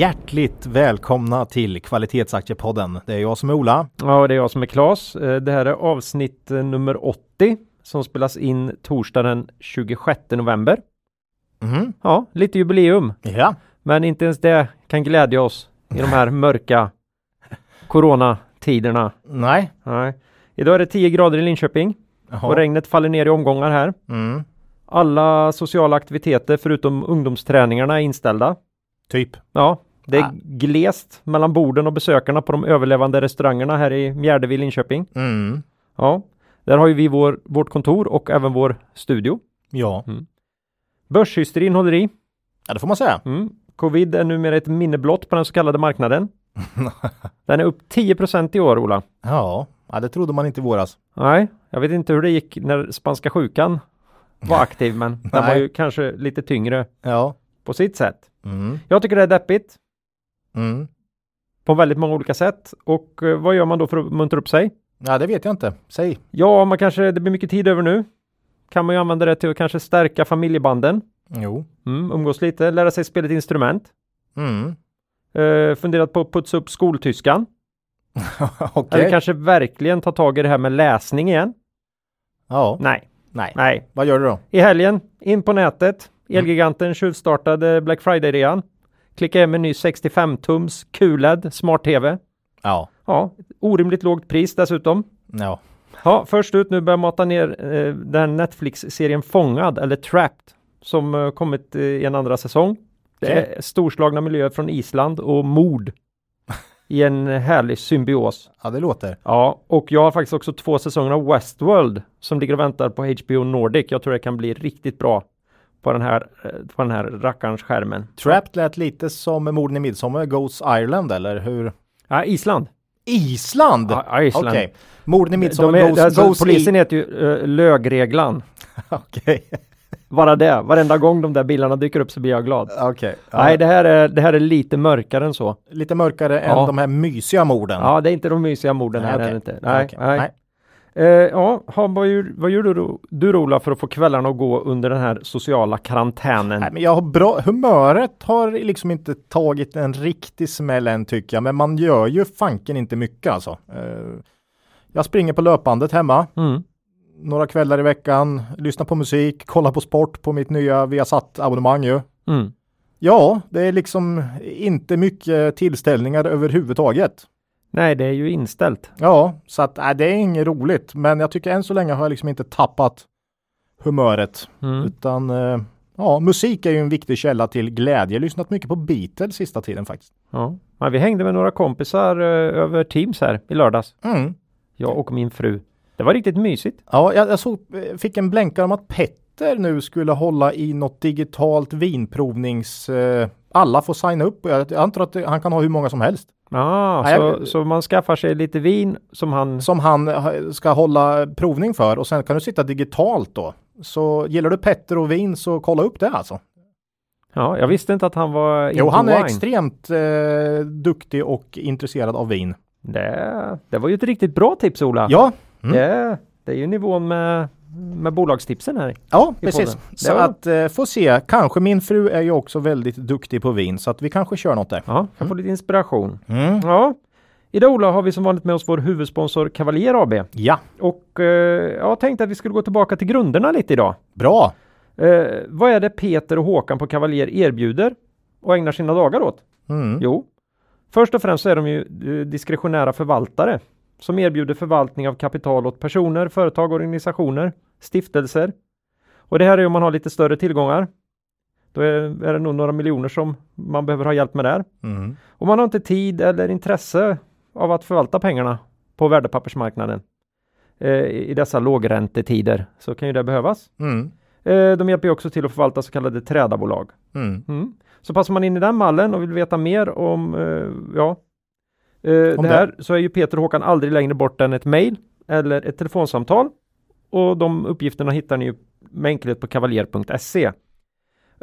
Hjärtligt välkomna till Kvalitetsaktiepodden. Det är jag som är Ola. Ja, det är jag som är Klas. Eh, det här är avsnitt eh, nummer 80 som spelas in torsdag den 26 november. Mm. Ja, lite jubileum, Ja. men inte ens det kan glädja oss i de här mörka coronatiderna. Nej. Nej. Idag är det 10 grader i Linköping och Jaha. regnet faller ner i omgångar här. Mm. Alla sociala aktiviteter förutom ungdomsträningarna är inställda. Typ. Ja, det är Ah. glest mellan borden och besökarna på de överlevande restaurangerna här i Mjärdevi, Linköping. Mm. Ja, där har ju vi vår, vårt kontor och även vår studio. Ja. Börshysterin håller i. ja, det får man säga. Mm. Covid är numera ett minne blott på den så kallade marknaden. Den är upp 10% i år, Ola. Ja. ja, det trodde man inte i våras. Nej, jag vet inte hur det gick när spanska sjukan var aktiv, men den var ju kanske lite tyngre Ja. på sitt sätt. Mm. Jag tycker det är deppigt Mm. på väldigt många olika sätt. Och eh, vad gör man då för att muntra upp sig? Ja, det vet jag inte. Säg. Ja, man kanske, det blir mycket tid över nu. Kan man ju använda det till att kanske stärka familjebanden. Jo. Mm, umgås lite, lära sig spela ett instrument. Mm. Uh, funderat på att putsa upp skoltyskan. Okej. Eller kanske verkligen ta tag i det här med läsning igen. Ja. Nej, Nej. nej. Vad gör du då? I helgen, in på nätet. Elgiganten tjuvstartade Black Friday-rean. Klicka hem en ny 65-tums QLED smart-TV. Ja. Ja, orimligt lågt pris dessutom. Ja. Ja, först ut nu börjar mata ner eh, den Netflix-serien Fångad eller Trapped som eh, kommit eh, i en andra säsong. Det är storslagna miljöer från Island och mord i en härlig symbios. Ja, det låter. Ja, och jag har faktiskt också två säsonger av Westworld som ligger och väntar på HBO Nordic. Jag tror det kan bli riktigt bra på den här, eh, på den här rackarns skärmen. Trapped lät lite som morden i Midsommar, Ghost Island eller hur? Ja, Island. Island! Ja, Island. Okej. Morden i Midsommar, är, Ghost, alltså, Ghost polisen i... heter ju uh, Lögreglan. Okej. Bara det, varenda gång de där bilarna dyker upp så blir jag glad. Okej. Ja. Nej, det här, är, det här är lite mörkare än så. Lite mörkare Ja. än de här mysiga morden. Ja, det är inte de mysiga morden här. Nej, Är det okej. inte. Nej, nej. Nej. Eh, ja, ha, vad, gör, vad gör du, du Ola för att få kvällarna att gå under den här sociala karantänen? Nej, men jag har bra, humöret har liksom inte tagit en riktig smäll än tycker jag, men man gör ju fanken inte mycket alltså. Eh, jag springer på löpbandet hemma Mm. några kvällar i veckan, lyssnar på musik, kollar på sport på mitt nya Viasat-abonnemang ju. Mm. Ja, det är liksom inte mycket tillställningar överhuvudtaget. Nej, det är ju inställt. Ja, så att äh, det är inget roligt, men jag tycker än så länge har jag liksom inte tappat humöret. Mm. Utan eh, ja, musik är ju en viktig källa till glädje. Jag har lyssnat mycket på Beatles sista tiden faktiskt. Ja. Ja, vi hängde med några kompisar eh, över Teams här i lördags. Mm. Jag och min fru. Det var riktigt mysigt. Ja, jag, jag såg, eh, fick en blänkare om att Petter nu skulle hålla i något digitalt vinprovnings... Eh, alla får signa upp. Jag, jag antar att det, han kan ha hur många som helst. Ah, Nej, så, jag- så man skaffar sig lite vin som han... Som han eh, ska hålla provning för och sen kan du sitta digitalt då. Så gillar du Petter och vin så kolla upp det alltså. Ja, jag visste inte att han var Jo, han är wine. extremt eh, duktig och intresserad av vin. Det, det var ju ett riktigt bra tips Ola. Ja, mm. Det, det är ju nivån med, med bolagstipsen här. ja precis. Så var- att eh, få se. Kanske min fru är ju också väldigt duktig på vin så att vi kanske kör något där. Ja, kan få lite inspiration. Mm. Ja, idag Ola har vi som vanligt med oss vår huvudsponsor Cavalier AB. Ja, Och eh, jag tänkte att vi skulle gå tillbaka till grunderna lite idag. bra. Eh, vad är det Peter och Håkan på Cavalier erbjuder och ägnar sina dagar åt? Mm. Jo, först och främst så är de ju eh, diskretionära förvaltare som erbjuder förvaltning av kapital åt personer, företag, organisationer, stiftelser. Och det här är om man har lite större tillgångar. Då är, är det nog några miljoner som man behöver ha hjälp med där. Mm. Och man har inte tid eller intresse av att förvalta pengarna på värdepappersmarknaden eh, i dessa lågräntetider så kan ju det behövas. Mm. Eh, de hjälper ju också till att förvalta så kallade trädarbolag. Mm. Mm. Så passar man in i den mallen och vill veta mer om, eh, ja, eh, det här så är ju Peter och Håkan aldrig längre bort än ett mejl eller ett telefonsamtal. Och de uppgifterna hittar ni med enkelhet på kavaljer.se.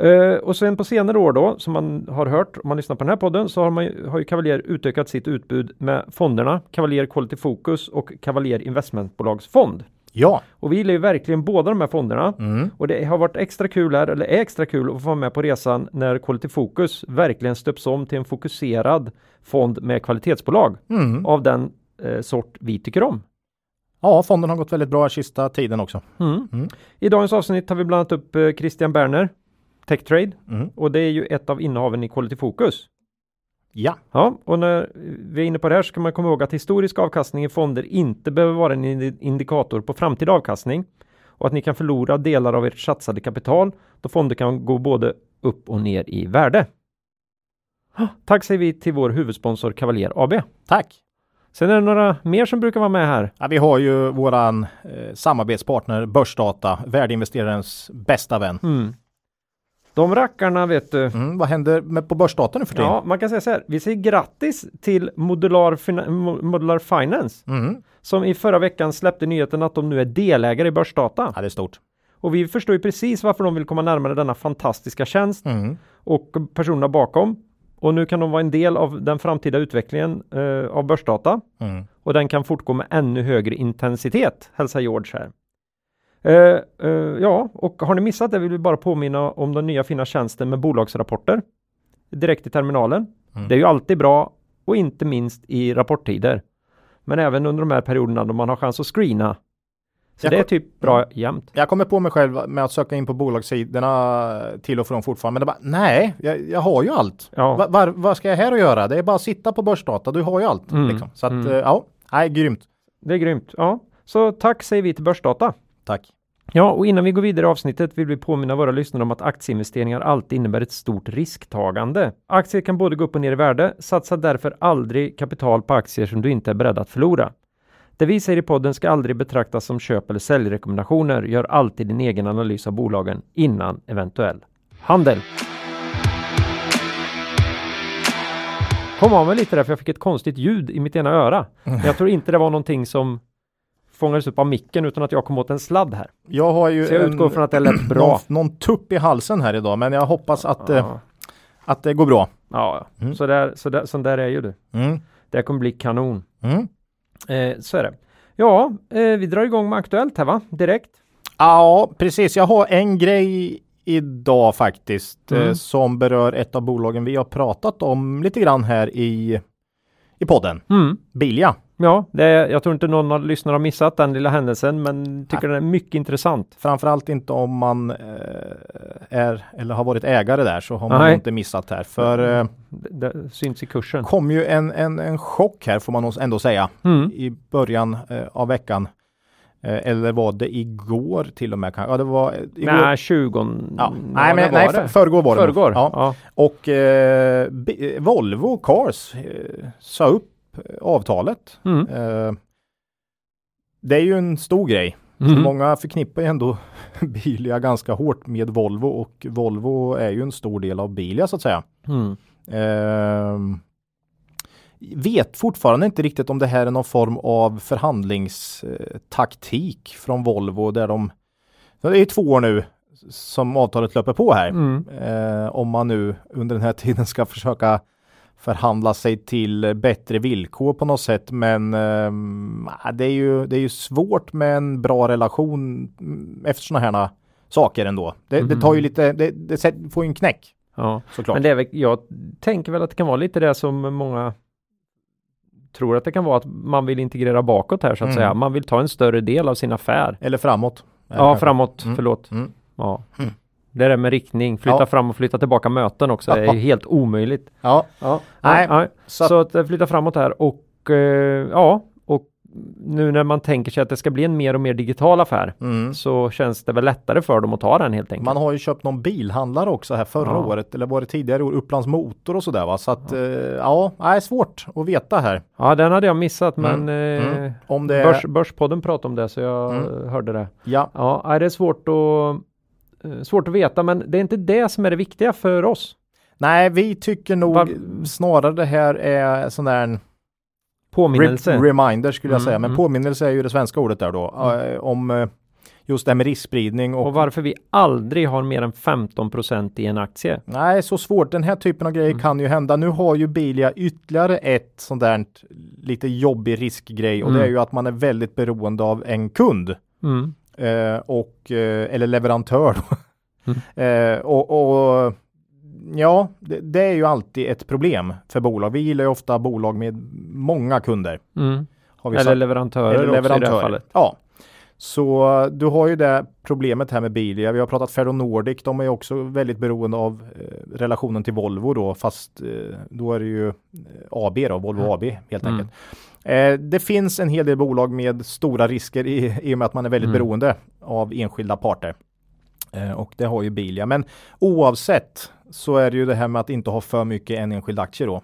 Uh, och sen på senare år då, som man har hört om man lyssnar på den här podden, så har, man, har ju Kavaljer utökat sitt utbud med fonderna Kavaljer Quality Focus och Kavaljer Investmentbolagsfond. Ja. Och vi gillar ju verkligen båda de här fonderna. Mm. Och det har varit extra kul här, eller är extra kul att få vara med på resan när Quality Focus verkligen stöps om till en fokuserad fond med kvalitetsbolag Mm. av den eh, sort vi tycker om. Ja, fonden har gått väldigt bra sista tiden också. Mm. Mm. I dagens avsnitt har vi bland annat upp eh, Christian Berner, Techtrade, Mm. och det är ju ett av innehaven i Quality Focus. Ja, Ja, och när vi är inne på det här så ska man komma ihåg att historisk avkastning i fonder inte behöver vara en indi- indikator på framtida avkastning och att ni kan förlora delar av ert satsade kapital då fonder kan gå både upp och ner i värde. Tack säger vi till vår huvudsponsor Cavalier AB. tack. Sen är det några mer som brukar vara med här. Ja, vi har ju våran eh, samarbetspartner Börsdata, värdeinvesterarens bästa vän. Mm. De rackarna vet du. Mm, vad händer med på Börsdata nu för tiden? Ja, man kan säga så här. Vi säger grattis till Modular, Mo- Modular Finance Mm. som i förra veckan släppte nyheten att de nu är delägare i Börsdata. ja, det är stort. Och vi förstår ju precis varför de vill komma närmare denna fantastiska tjänst Mm. och personerna bakom. Och nu kan de vara en del av den framtida utvecklingen eh, av börsdata Mm. och den kan fortgå med ännu högre intensitet, hälsar George här. Eh, eh, ja, och har ni missat det vill vi bara påminna om den nya fina tjänsten med bolagsrapporter direkt i terminalen. Mm. Det är ju alltid bra och inte minst i rapporttider. Men även under de här perioderna då man har chans att screena. Så Jag det är typ bra jämt. Jag kommer på mig själv med att söka in på bolagssidorna till och från fortfarande. Men det bara, nej, jag, jag har ju allt. Ja. Va, var, vad ska jag här och göra? Det är bara att sitta på Börsdata, du har ju allt. Mm. Liksom. Så att, Mm. eh, ja, nej, grymt. Det är grymt. Ja, så tack säger vi till Börsdata. Tack. Ja, och innan vi går vidare i avsnittet vill vi påminna våra lyssnare om att aktieinvesteringar alltid innebär ett stort risktagande. Aktier kan både gå upp och ner i värde. Satsa därför aldrig kapital på aktier som du inte är beredd att förlora. Det vi säger i podden ska aldrig betraktas som köp eller säljrekommendationer. Gör alltid din egen analys av bolagen innan eventuell handel. Kom av mig lite där för jag fick ett konstigt ljud i mitt ena öra. Men jag tror inte det var någonting som fångades upp av micken utan att jag kom åt en sladd här. Jag har ju Så jag utgår från att det lät bra. Någon, någon tupp i halsen här idag, men jag hoppas att, eh, Ja, att det går bra. ja. Mm. Så, där, så, där, så där är ju du. Mm. Det kommer bli kanon. Mm. Eh, så är det. Ja, eh, vi drar igång med Aktuellt här va? Direkt. Ja, precis. Jag har en grej idag faktiskt eh, Mm. som berör ett av bolagen vi har pratat om lite grann här i, i podden. Mm. Bilia. Ja, är, jag tror inte någon av lyssnarna har missat den lilla händelsen men tycker den är mycket intressant. Framförallt inte om man eh, är eller har varit ägare där så har man Nej. inte missat här. För eh, Det, det syns i kursen. kom ju en, en, en chock här får man ändå säga Mm. i början eh, av veckan. Eh, eller var det igår till och med? Ja, det var eh, igår. Nej, 20. Ja. Nej, men, nej, för, förrgår var det. Förrgår. Ja. Ja. Och eh, Volvo Cars eh, sa upp avtalet. Mm. Eh, det är ju en stor grej. Mm. många förknippar ju ändå Bilia ganska hårt med Volvo och Volvo är ju en stor del av Bilia så att säga. Mm. Ehm, vet fortfarande inte riktigt om det här är någon form av förhandlingstaktik från Volvo där de det är ju två år nu som avtalet löper på här. Mm. Eh, om man nu under den här tiden ska försöka förhandla sig till bättre villkor på något sätt. Men ehm, det, är ju, det är ju svårt med en bra relation mm, efter sådana här saker ändå. Det, det tar ju lite, det, det får ju en knäck Ja. såklart. Men det är väl, jag tänker väl att det kan vara lite det som många tror att det kan vara att man vill integrera bakåt här så att Mm. säga. Man vill ta en större del av sin affär. Eller framåt. Ja, Kanske. framåt. Mm. Förlåt. Mm. Ja. Mm. Det är det med riktning. Flytta Ja. fram och flytta tillbaka möten också. Det är helt omöjligt. Ja, Ja. Nej, Nej. så Så, att- eh, flytta framåt här och eh, ja, och nu när man tänker sig att det ska bli en mer och mer digital affär mm. så känns det väl lättare för dem att ta den helt enkelt. Man har ju köpt någon bilhandlare också här förra Ja. året eller var det tidigare år, Upplands Motor och sådär va. Så att ja, ja nej, svårt att veta här. Ja, den hade jag missat Mm. men eh, Mm. Om det Börs, Börspodden pratade om det så jag Mm. eh, hörde det. ja, Ja, det är svårt att eh, Svårt att veta men det är inte det som är det viktiga för oss. nej vi tycker nog Var- snarare det här är sån där en Påminnelse. Re reminder skulle jag Mm, säga, men mm. påminnelse är ju det svenska ordet där då. eh, om eh, just det här med riskspridning och, Och varför vi aldrig har mer än 15% i en aktie. Nej, så svårt. Den här typen av grejer Mm. kan ju hända. Nu har ju Bilia ytterligare ett sånt där lite jobbig riskgrej och det är Mm. ju att man är väldigt beroende av en kund Mm. Eh, och eh, eller leverantör. Då. Mm. Eh, och, och ja, det, det är ju alltid ett problem för bolag. Vi gillar ju ofta bolag med många kunder. Mm. Har vi Eller sagt. leverantörer Eller också i det här leverantörer. fallet. Ja. Så du har ju det problemet här med Bilia. Vi har pratat Ferronordic. De är också väldigt beroende av eh, relationen till Volvo då, fast eh, då är det ju eh, AB då, Volvo Mm. AB helt Mm. enkelt. Eh, det finns en hel del bolag med stora risker i, i och med att man är väldigt Mm. beroende av enskilda parter. Eh, och det har ju Bilia. Men oavsett så är det ju det här med att inte ha för mycket en enskild aktie då.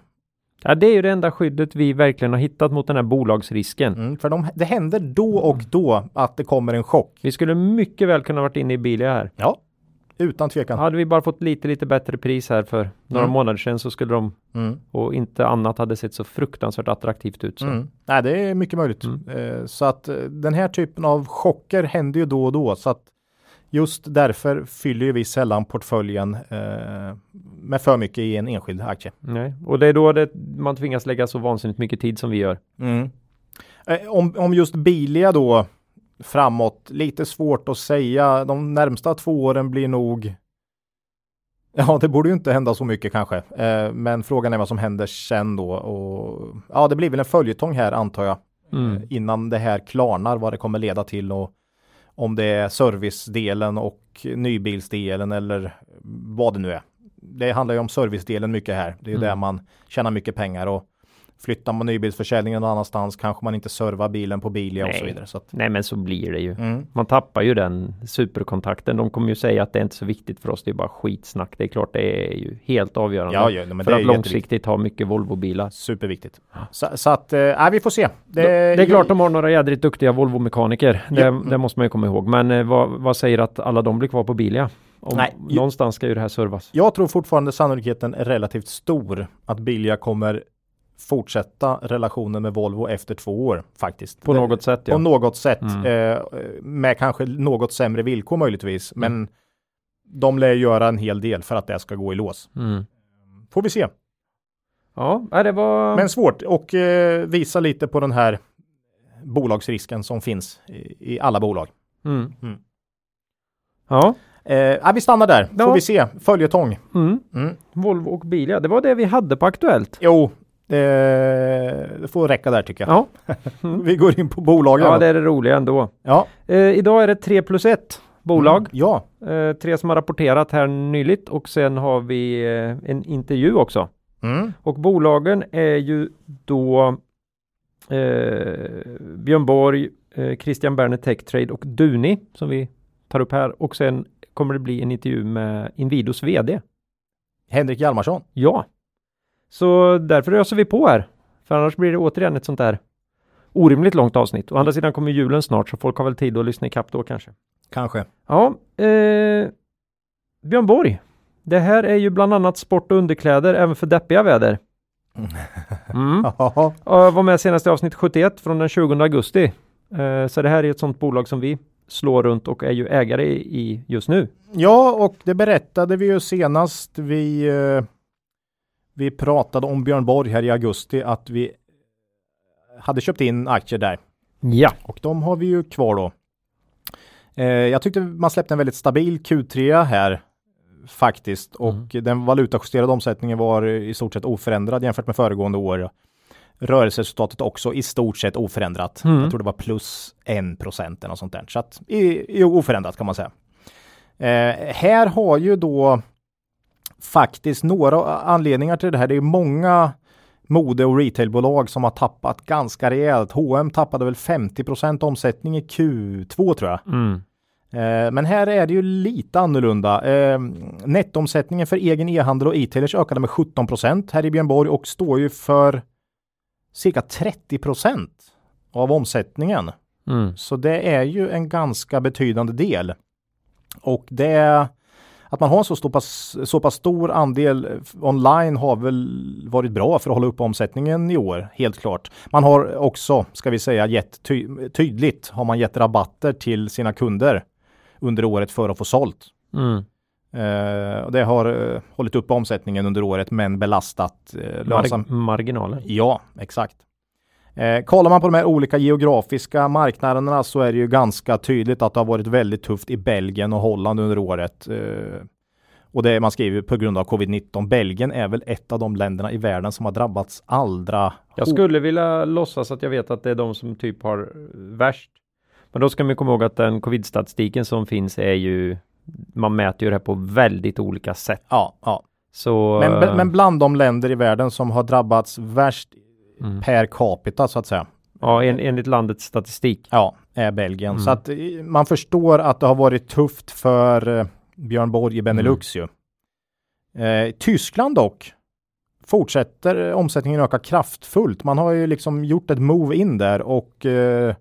Ja, det är ju det enda skyddet vi verkligen har hittat mot den här bolagsrisken. Mm, för de, det händer då och då att det kommer en chock. Vi skulle mycket väl kunna varit inne i Bilia här. Ja, utan tvekan. Hade vi bara fått lite, lite bättre pris här för några Mm. månader sedan så skulle de Mm. och inte annat hade sett så fruktansvärt attraktivt ut. Så. Mm. Nej, det är mycket möjligt. Mm. Eh, så att eh, den här typen av chocker händer ju då och då. Så att just därför fyller vi sällan portföljen eh, med för mycket i en enskild aktie. Nej. Och det är då det, man tvingas lägga så vansinnigt mycket tid som vi gör. Eh, om, om just Bilia då framåt, lite svårt att säga. De närmsta två åren blir nog Ja, det borde ju inte hända så mycket kanske. Eh, men frågan är vad som händer sen då. Och, ja, det blir väl en följetong här antar jag. Mm. eh, innan det här klarnar vad det kommer leda till och om det är servicedelen och nybilsdelen eller vad det nu är. Det handlar ju om servicedelen mycket här. Det är Mm. där man tjänar mycket pengar och flyttar man nybilsförsäljningen någon annanstans kanske man inte servar bilen på Bilia och så vidare. Så att, Nej, men så blir det ju. mm, Man tappar ju den superkontakten. De kommer ju säga att det är inte så viktigt för oss. Det är bara skitsnack. Det är klart, det är ju helt avgörande ja, ja, men för det är att ju långsiktigt ha mycket Volvo-bilar. Superviktigt. Så, så att, nej, vi får se. Det, Det är klart de har några jädrigt duktiga Volvo-mekaniker. Det, Ja. det måste man ju komma ihåg. Men eh, vad, vad säger att alla de blir kvar på Bilia? Om, Nej, ju- någonstans ska ju det här servas. Jag tror fortfarande sannolikheten är relativt stor att Bilia kommer fortsätta relationen med Volvo efter två år faktiskt. På något sätt På ja. något sätt. Mm. Eh, med kanske något sämre villkor möjligtvis. Men de lär göra en hel del för att det ska gå i lås. Mm. Får vi se. Ja, det var... Men svårt och eh, visa lite på den här bolagsrisken som finns i, i alla bolag. Mm. Mm. Ja, Eh, vi stannar där. Får Ja. vi se. Följetong. mm. Mm. Volvo och Bilia. Det var det vi hade på Aktuellt. Jo, eh, det får räcka där tycker jag. Ja, Vi går in på bolagen. ja det är det roliga ändå. ja. Eh, idag är det 3 plus 1 bolag. Mm, ja. Eh, tre som har rapporterat här nyligt och sen har vi eh, en intervju också. Mm. Och bolagen är ju då eh, Björn Borg, eh, Christian Berner Techtrade och Duni som vi tar upp här och sen kommer det bli en intervju med Inwidos VD. Henrik Hjalmarsson. Ja, så därför öser vi på här. För annars blir det återigen ett sånt där orimligt långt avsnitt. Å andra sidan kommer julen snart så folk har väl tid att lyssna ikapp då kanske. Kanske. Ja, eh, Björn Borg. Det här är ju bland annat sport och underkläder även för deppiga väder. Mm. Ja. Jag var med senast i avsnitt 71 från den 20 augusti. Eh, så det här är ett sånt bolag som vi slår runt och är ju ägare i, i just nu. Ja, och det berättade vi ju senast vi, eh, vi pratade om Björn Borg här i augusti att vi hade köpt in aktier där Ja. och de har vi ju kvar då. Eh, jag tyckte man släppte en väldigt stabil Q3 här faktiskt och den valutajusterade omsättningen var i stort sett oförändrad jämfört med föregående år. Rörelseresultatet också i stort sett oförändrat. Mm. Jag tror det var plus en procent eller något sånt där. Så att i, i oförändrat kan man säga. Eh, här har ju då faktiskt några anledningar till det här. Det är många mode och retailbolag som har tappat ganska rejält. H&M tappade väl 50 omsättning i Q2 tror jag. Mm. Eh, Men här är det ju lite annorlunda. Eh, Nettomsättningen för egen e-handel och e-tailers ökade med 17% här i Björn Borg och står ju för cirka 30% av omsättningen. Mm. Så det är ju en ganska betydande del. Och det att man har en så, så, pass, så pass stor andel online har väl varit bra för att hålla upp omsättningen i år, helt klart. Man har också, ska vi säga, gett ty tydligt har man gett rabatter till sina kunder under året för att få sålt. Mm. Eh, och det har eh, hållit upp omsättningen under året men belastat eh, lönsam... Mar marginaler. Ja, exakt. Eh, kollar man på de här olika geografiska marknaderna så är det ju ganska tydligt att det har varit väldigt tufft i Belgien och Holland under året. Eh, och det man skriver på grund av covid-19. Belgien är väl ett av de länderna i världen som har drabbats allra Jag skulle vilja låtsas att jag vet att det är de som typ har värst. Men då ska man komma ihåg att den covid-statistiken som finns är ju man mäter ju det här på väldigt olika sätt. Ja, ja. Så, Men, men bland de länder i världen som har drabbats värst Mm. per capita så att säga. ja, en, enligt landets statistik. Ja, är Belgien. Mm. Så att eh, man förstår att det har varit tufft för eh, Björn Borg i Benelux Mm. ju. Eh, Tyskland dock fortsätter eh, omsättningen öka kraftfullt. Man har ju liksom gjort ett move in där och eh,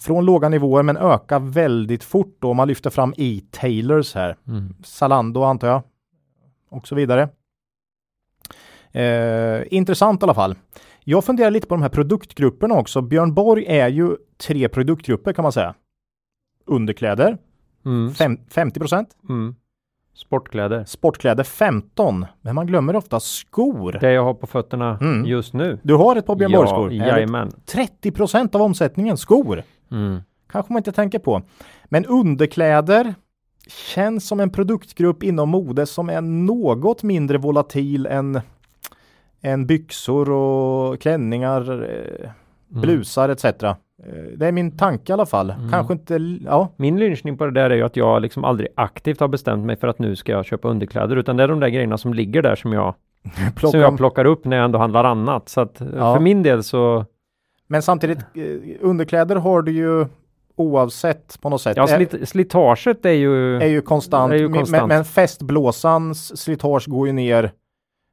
från låga nivåer men ökar väldigt fort då. Man lyfter fram e-tailers här. Mm. Zalando antar jag. Och så vidare. Eh, intressant i alla fall. Jag funderar lite på de här produktgrupperna också. Björn Borg är ju tre produktgrupper kan man säga. Underkläder Mm. fem, 50 procent, Mm. Sportkläder. sportkläder 15, men man glömmer ofta skor. Det jag har på fötterna Mm. just nu. Du har ett par Björn Borg-skor. Ja, Härligt. jajamän. 30 procent av omsättningen skor. Mm. Kanske man inte tänker på. Men underkläder känns som en produktgrupp inom mode som är något mindre volatil än, än byxor och klänningar, eh, blusar etc. Eh, Det är min tanke i alla fall. Kanske inte, ja. Min lynchning på det där är ju att jag liksom aldrig aktivt har bestämt mig för att nu ska jag köpa underkläder utan det är de där grejerna som ligger där som jag, som jag plockar upp när jag ändå handlar annat. Så att eh, Ja. för min del så, Men samtidigt, underkläder har du ju oavsett på något sätt. ja slit, slitaget är ju, är ju konstant. är ju konstant. Men, men festblåsans slitage går ju ner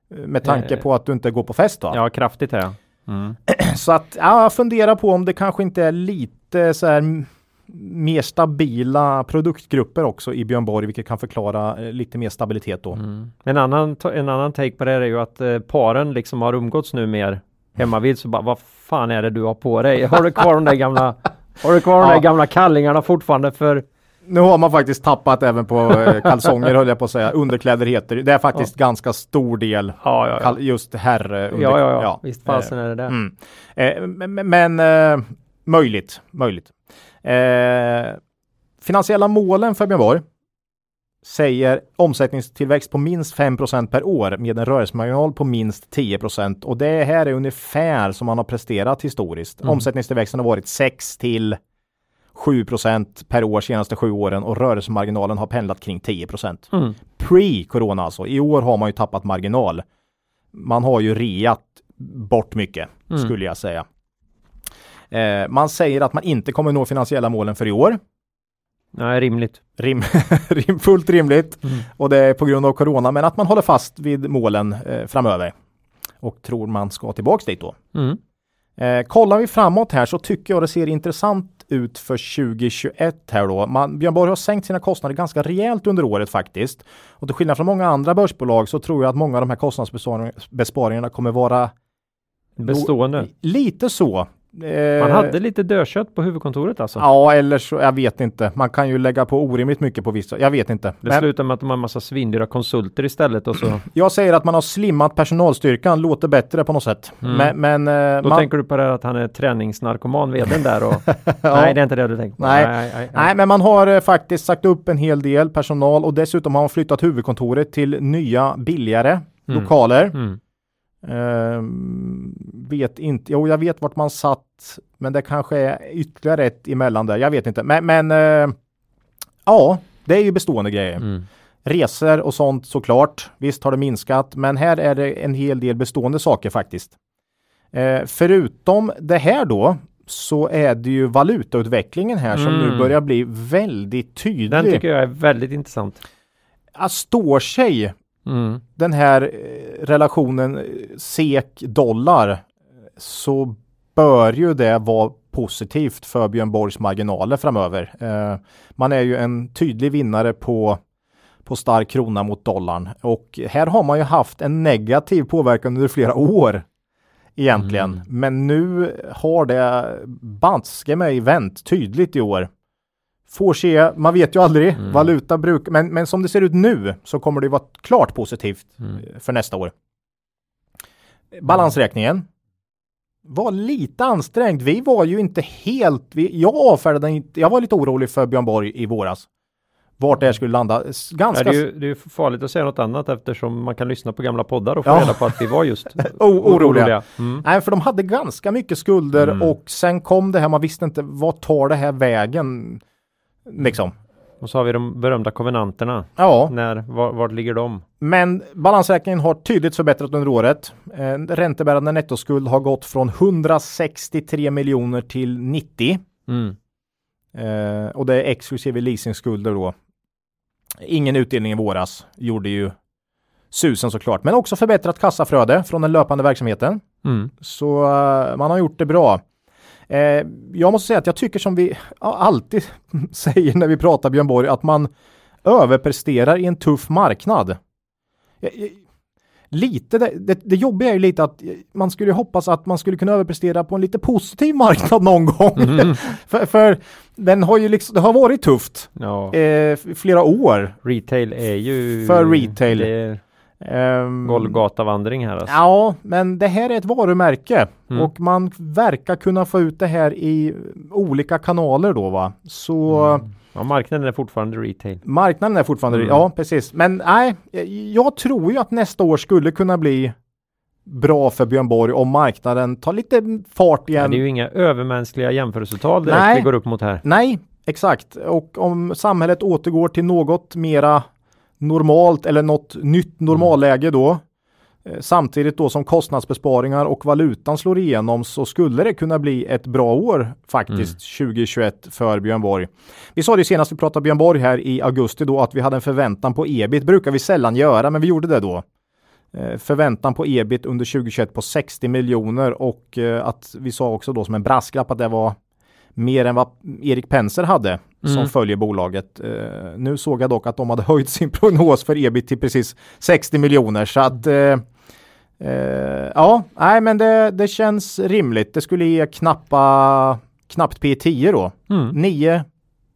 med tanke Eh. på att du inte går på fest va? ja kraftigt är jag. Mm. Så att ja, jag funderar på om det kanske inte är lite så här mer stabila produktgrupper också i Björn Borg, vilket kan förklara eh, lite mer stabilitet då. Mm. En, annan, en annan take på det är ju att eh, paren liksom har umgåtts nu mer hemma vid så bara vad fan är det du har på dig? Har du kvar de där gamla Har du kvar de Ja. där gamla kallingarna fortfarande för Nu har man faktiskt tappat även på eh, kalsonger höll jag på att säga. Underkläder heter det. Det är faktiskt ganska stor del Ja, ja, ja. just herr under, Ja, ja, ja. Visst fasen är det det. Mm. Eh, men men eh, möjligt, möjligt. Eh, finansiella målen för Björn Borg säger omsättningstillväxt på minst 5% per år med en rörelsemarginal på minst 10 och det här är ungefär som man har presterat historiskt. Mm. Omsättningstillväxten har varit 6 till 7% per år senaste sju åren och rörelsemarginalen har pendlat kring 10 Mm. Pre-corona alltså. I år har man ju tappat marginal. Man har ju reat bort mycket Mm. skulle jag säga. Eh, man säger att man inte kommer nå finansiella målen för i år. Nej, rimligt. Rim, fullt rimligt. Mm. Och det är på grund av corona, men att man håller fast vid målen eh, framöver. Och tror man ska tillbaks dit då. Mm. Eh, kollar vi framåt här så tycker jag det ser intressant ut för 2021 här då. Man, Björn Borg har sänkt sina kostnader ganska rejält under året faktiskt. Och till skillnad från många andra börsbolag så tror jag att många av de här kostnadsbesparingarna kommer vara Bestående. lite så. Eh, Man hade lite dödkött på huvudkontoret alltså. Ja, eller så, jag vet inte. Man kan ju lägga på orimligt mycket på vissa. Jag vet inte. Det Men slutar med att de har en massa svindyra konsulter istället och så. jag säger att man har slimmat personalstyrkan, låter bättre på något sätt. Mm. Men, men eh, Då man, tänker du på det här att han är träningsnarkoman vdn där och... Nej, det är inte det du tänker på. Nej. nej, nej, Nej, men man har eh, faktiskt sagt upp en hel del personal och dessutom har man flyttat huvudkontoret till nya billigare Mm. lokaler. Mm. Ehm, vet inte, jo jag vet vart man satt, men det kanske är ytterligare ett emellan där. Jag vet inte, men, men eh, ja, det är ju bestående grejer. Mm. Resor och sånt såklart. Visst har det minskat, men här är det en hel del bestående saker faktiskt. Eh, förutom det här då så är det ju valutautvecklingen här som nu Mm. börjar bli väldigt tydlig. Den tycker jag är väldigt intressant. Att står sig Mm. den här eh, relationen eh, SEK-dollar så bör ju det vara positivt för Björn Borgs marginaler framöver. Eh, man är ju en tydlig vinnare på, på stark krona mot dollarn. Och här har man ju haft en negativ påverkan under flera år egentligen. Mm. Men nu har det banske mig vänt tydligt i år. Får se, man vet ju aldrig. Mm. Valuta brukar, men, men som det ser ut nu så kommer det vara klart positivt Mm. eh, för nästa år. Balansräkningen var lite ansträngd. Vi var ju inte helt, vi, jag avfärdade inte, jag var lite orolig för Björn Borg i våras. Vart det här skulle landa. Ganska Nej, det, är ju, det är farligt att säga något annat eftersom man kan lyssna på gamla poddar och få Ja. reda på att vi var just O- oroliga. Mm. Nej, för de hade ganska mycket skulder Mm. och sen kom det här, man visste inte vad tar det här vägen? Liksom. Och så har vi de berömda kovenanterna. Ja, När, var, vart ligger de? men balansräkningen har tydligt förbättrat under året. Eh, räntebärande nettoskuld har gått från 163 miljoner till 90. Mm. Eh, och det är exklusive leasingskulder då. Ingen utdelning i våras gjorde ju susen såklart, men också förbättrat kassaflöde från den löpande verksamheten. Mm. Så eh, man har gjort det bra. Eh, jag måste säga att jag tycker som vi alltid säger när vi pratar Björn Borg att man överpresterar i en tuff marknad. Eh, eh, Lite, det, det, det jobbiga är ju lite att eh, man skulle hoppas att man skulle kunna överprestera på en lite positiv marknad någon gång. Mhm. för, för den har ju liksom, det har varit tufft Ja, eh, flera år. retail är ju... För retail. Det Ehm, Golgatavandring här alltså. Ja, men det här är ett varumärke Mm. och man verkar kunna få ut det här i olika kanaler då va. Så Mm. Ja, marknaden är fortfarande retail. marknaden är fortfarande, Mm. ja precis. Men nej, jag tror ju att nästa år skulle kunna bli bra för Björn Borg om marknaden tar lite fart igen. det är ju inga övermänskliga jämförelsetal direkt Nej. vi går upp mot här. Nej, exakt. Och om samhället återgår till något mera normalt eller något nytt normalläge då. eh, Samtidigt då som kostnadsbesparingar och valutan slår igenom så skulle det kunna bli ett bra år faktiskt 2021 för Björn Borg. Vi sa det senast vi pratade Björn Borg här i augusti då att vi hade en förväntan på ebit. brukar vi sällan göra men vi gjorde det då. Eh, Förväntan på ebit under 2021 på 60 miljoner och eh, att vi sa också då som en brasklapp att det var mer än vad Erik Penser hade som Mm. följer bolaget. Eh, nu såg jag dock att de hade höjt sin prognos för ebit till precis 60 miljoner så att eh, eh, ja, nej men det, det känns rimligt. Det skulle ge knappa, knappt P10 då. Mm. 9,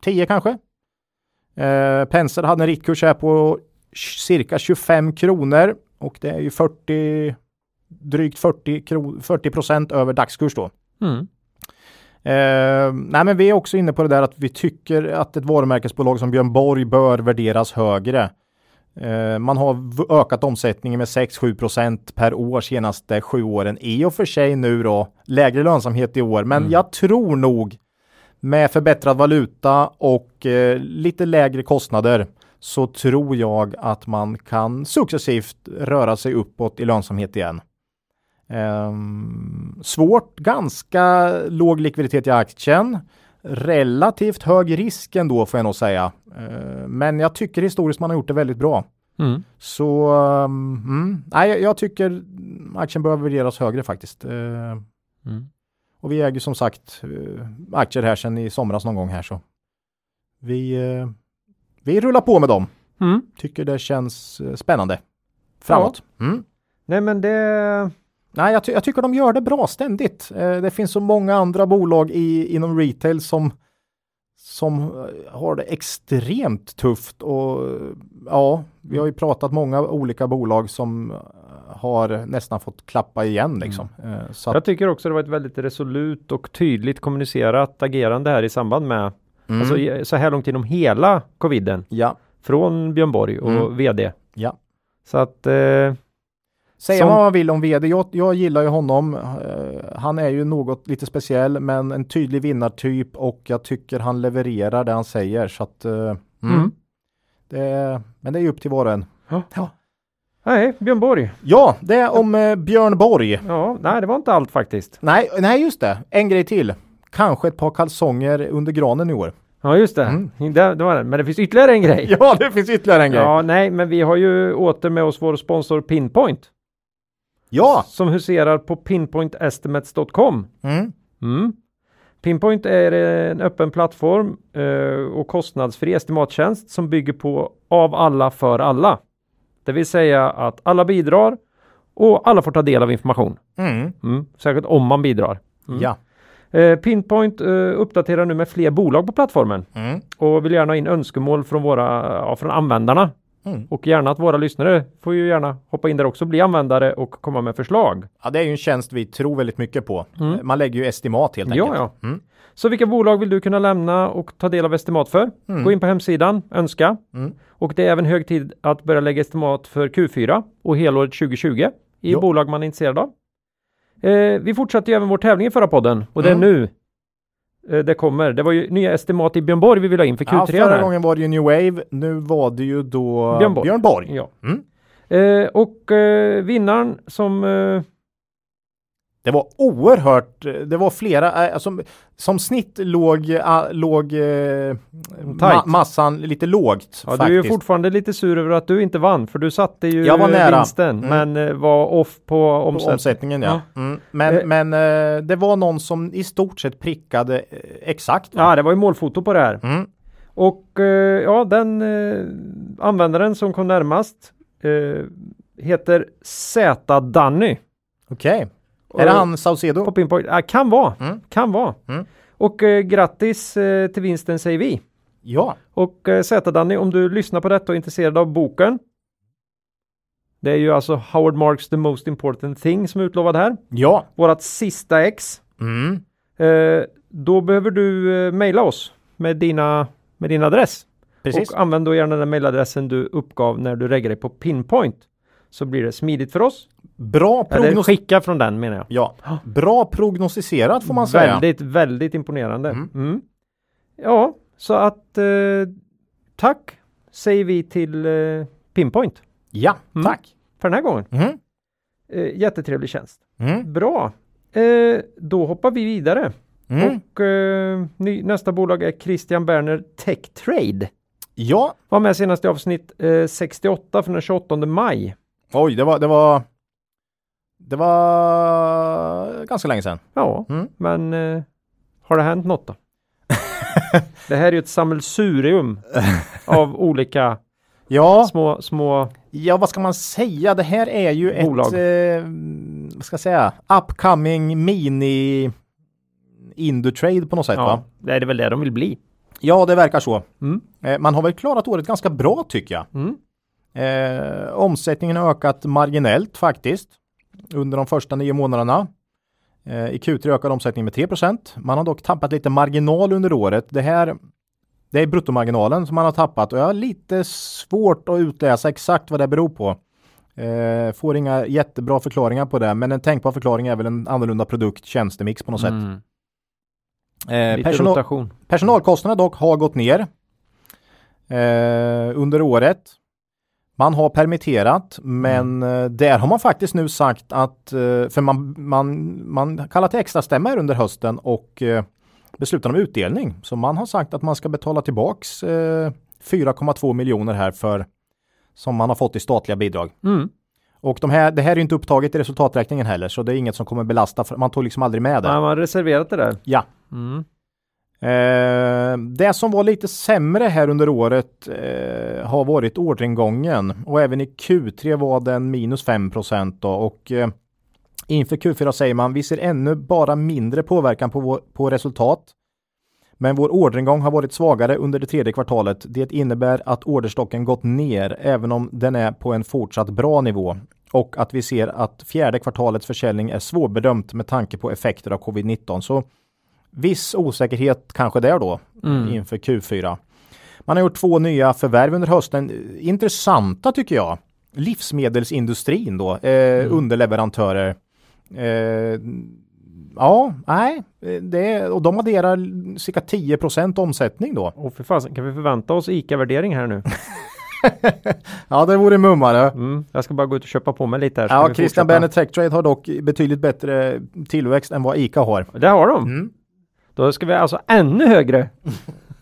10 kanske. Eh, Penser hade en riktkurs här på cirka 25 kronor och det är ju 40 drygt 40, kro, 40 procent över dagskurs då. Mm. Eh, nej men vi är också inne på det där att vi tycker att ett varumärkesbolag som Björn Borg bör värderas högre. Eh, man har ökat omsättningen med 6-7 procent per år senaste sju åren. I och för sig nu då lägre lönsamhet i år, men Mm. jag tror nog med förbättrad valuta och eh, lite lägre kostnader så tror jag att man kan successivt röra sig uppåt i lönsamhet igen. Ehm, svårt, ganska låg likviditet i aktien. Relativt hög risk ändå får jag nog säga. Ehm, men jag tycker historiskt man har gjort det väldigt bra. Mm. Så um, mm, nej, jag- jag tycker aktien bör värderas högre faktiskt. Ehm, Mm. och vi äger som sagt eh, aktier här sedan i somras någon gång här så. Vi, eh, vi rullar på med dem. Mm. Tycker det känns eh, spännande. Framåt. Mm. Nej men det... Nej, jag, ty- jag tycker de gör det bra ständigt. Eh, det finns så många andra bolag i, inom retail som, som eh, har det extremt tufft och ja, vi har ju pratat många olika bolag som eh, har nästan fått klappa igen liksom. Eh, så Jag tycker också det var ett väldigt resolut och tydligt kommunicerat agerande här i samband med, mm, alltså så här långt inom hela coviden, ja, från Björn Borg och Mm. VD. ja. Så att, eh, Säga Som- vad man vill om vd, jag, jag gillar ju honom. Eh, han är ju något lite speciell men en tydlig vinnartyp och jag tycker han levererar det han säger. Så att, eh, mm. Mm. Det, men det är ju upp till var och en. Ja. Ja. nej, Björn Borg. Ja, det är om eh, Björn Borg. Ja, nej det var inte allt faktiskt. Nej, nej, just det. En grej till. Kanske ett par kalsonger under granen i år. Ja, just det. Mm. det, det var det. Men det finns ytterligare en grej. Ja, det finns ytterligare en grej. Ja, nej, men vi har ju åter med oss vår sponsor Pinpoint. Ja. Som huserar på pinpointestimates.com. Mm. Mm. Pinpoint är en öppen plattform eh, och kostnadsfri estimattjänst som bygger på av alla för alla. Det vill säga att alla bidrar och alla får ta del av information. Mm. Mm. Särskilt om man bidrar. Mm. Ja. Eh, Pinpoint eh, uppdaterar nu med fler bolag på plattformen Mm. och vill gärna ha in önskemål från, våra, ja, från användarna. Mm. Och gärna att våra lyssnare får ju gärna hoppa in där också, bli användare och komma med förslag. ja, det är ju en tjänst vi tror väldigt mycket på. Mm. Man lägger ju estimat helt Ja, enkelt. ja. Mm. Så vilka bolag vill du kunna lämna och ta del av estimat för? Mm. Gå in på hemsidan, önska. Mm. Och det är även hög tid att börja lägga estimat för Q4 och helåret 2020 i Jo. bolag man är intresserad av. Eh, vi fortsatte ju även vår tävling i förra podden och det är Mm. nu det kommer. Det var ju nya estimat i Björn Borg vi ville ha in för Ja, Q3. förra här. gången var det ju New Wave, nu var det ju då Björn Borg. Björn Borg. Ja. Mm. Eh, och eh, vinnaren som eh, Det var oerhört, det var flera, äh, som, som snitt låg, äh, låg äh, ma- massan lite lågt Ja, du är ju fortfarande lite sur över att du inte vann för du satte ju Jag var nära. vinsten Mm. men eh, var off på På omsättning. omsättningen ja. Mm. Men, Eh. men äh, det var någon som i stort sett prickade exakt. va? Ja, det var ju målfoto på det här. Mm. Och eh, ja, den eh, användaren som kom närmast eh, heter Z-Danny. Okej. Är det han Saucedo? På Pinpoint. Ja, kan vara. Mm. Kan vara. Mm. Och eh, grattis eh, till vinsten säger vi. Ja. Och eh, Z-Danny, om du lyssnar på detta och är intresserad av boken. Det är ju alltså Howard Marks The Most Important Thing som är utlovad här. Ja. Vårat sista ex. Mm. Eh, då behöver du eh, mejla oss med, dina, med din adress. Precis. Och använd då gärna den mejladressen du uppgav när du reggar dig på Pinpoint. Så blir det smidigt för oss. Bra prognos... skicka från den menar jag. Ja. Bra prognostiserat får man säga. Väldigt, väldigt imponerande. Mm. Mm. Ja, så att eh, tack säger vi till eh, Pinpoint Ja, Mm. tack. för den här gången. Mm. Eh, jättetrevlig tjänst. Mm. Bra. Eh, då hoppar vi vidare. Mm. Och eh, ny, nästa bolag är Christian Berner Tech Trade. Ja. Var med senast i avsnitt eh, 68 från den 28 maj. Oj, det var, det var det var ganska länge sedan. Ja, Mm. men eh, har det hänt något då? det här är ju ett sammelsurium av olika Ja, små, små ja, vad ska man säga? Det här är ju Bolag. ett, eh, vad ska jag säga, upcoming mini Indutrade på något sätt va? ja, det är väl det de vill bli. Ja, det verkar så. Mm. Eh, man har väl klarat året ganska bra tycker jag. Mm. Eh, omsättningen har ökat marginellt faktiskt under de första nio månaderna. Eh, I Q3 ökar omsättningen med 3% Man har dock tappat lite marginal under året. Det här det är bruttomarginalen som man har tappat och jag har lite svårt att utläsa exakt vad det beror på. Eh, får inga jättebra förklaringar på det, men en tänkbar förklaring är väl en annorlunda produkt, tjänstemix på något sätt. Mm. Eh, Lite personal. Personalkostnaderna dock har gått ner eh, under året. Man har permitterat, men eh, där har man faktiskt nu sagt att, eh, för man, man, man kallar till extra stämma här under hösten och eh, beslutar om utdelning. Så man har sagt att man ska betala tillbaks eh, 4,2 miljoner här för som man har fått i statliga bidrag. Mm. Och de här, det här är ju inte upptaget i resultaträkningen heller, så det är inget som kommer belasta, för man tog liksom aldrig med det. Nej, man har reserverat det där. Ja. Mm. Eh, det som var lite sämre här under året eh, har varit orderingången och även i Q3 var den minus 5 då och eh, inför Q4 säger man vi ser ännu bara mindre påverkan på, vår, på resultat. Men vår orderingång har varit svagare under det tredje kvartalet. Det innebär att orderstocken gått ner även om den är på en fortsatt bra nivå och att vi ser att fjärde kvartalets försäljning är svårbedömt med tanke på effekter av covid-19. Så viss osäkerhet kanske där då Mm. inför Q4. Man har gjort två nya förvärv under hösten. Intressanta tycker jag. Livsmedelsindustrin då, eh, underleverantörer. Eh, ja, nej, det, och de adderar cirka 10% omsättning då. Och för fasen, kan vi förvänta oss ICA-värdering här nu? Ja, det vore mummare. Mm. Jag ska bara gå ut och köpa på mig lite här. Ja, Christian. Berner Tech Trade har dock betydligt bättre tillväxt än vad ICA har. Det har de. Mm. Då ska vi alltså ännu högre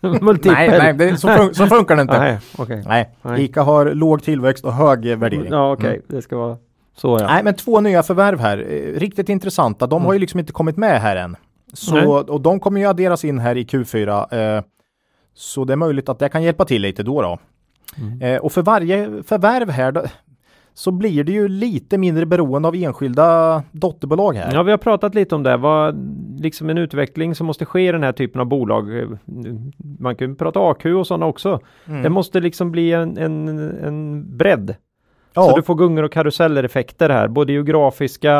multipel. Nej, nej det, så, fun så funkar det inte. Nej, okej. Nej, Nej. ICA har låg tillväxt och hög värdering. Ja, okej. Det ska vara så ja. Nej, men två nya förvärv här. Eh, Riktigt intressanta. De har ju liksom inte kommit med här än. Så, Nej. och de kommer ju adderas in här i Q4. Eh, så det är möjligt att det kan hjälpa till lite då. då. Mm. Eh, och för varje förvärv här då, så blir det ju lite mindre beroende av enskilda dotterbolag här. Ja, vi har pratat lite om det. Vad, liksom en utveckling som måste ske i den här typen av bolag. Man kan ju prata AQ och sådana också. Mm. Det måste liksom bli en, en, en bredd. ja. Så du får gungor och karuseller-effekter här, både geografiska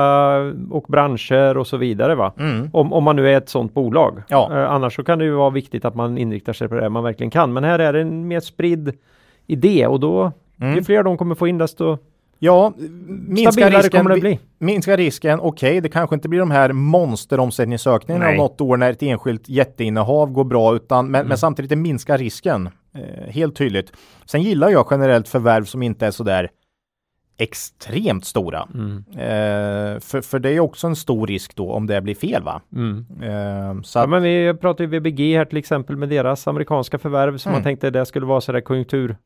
och branscher och så vidare. Va? Mm. Om, om man nu är ett sådant bolag. Ja. Eh, annars så kan det ju vara viktigt att man inriktar sig på det man verkligen kan. Men här är det en mer spridd idé och då Mm. ju fler de kommer få in desto Ja, minska stabilare risken, kommer det bli. minska risken, okej, det kanske inte blir de här monsteromsättningsökningarna Nej. något år när ett enskilt jätteinnehav går bra, utan, men, Mm. men samtidigt det minskar risken. Eh, helt tydligt. Sen gillar jag generellt förvärv som inte är sådär extremt stora. Mm. Eh, för, för det är också en stor risk då om det blir fel va? Mm. Eh, så Ja, att, men vi pratar ju VBG här till exempel med deras amerikanska förvärv som Mm. man tänkte det skulle vara sådär konjunktur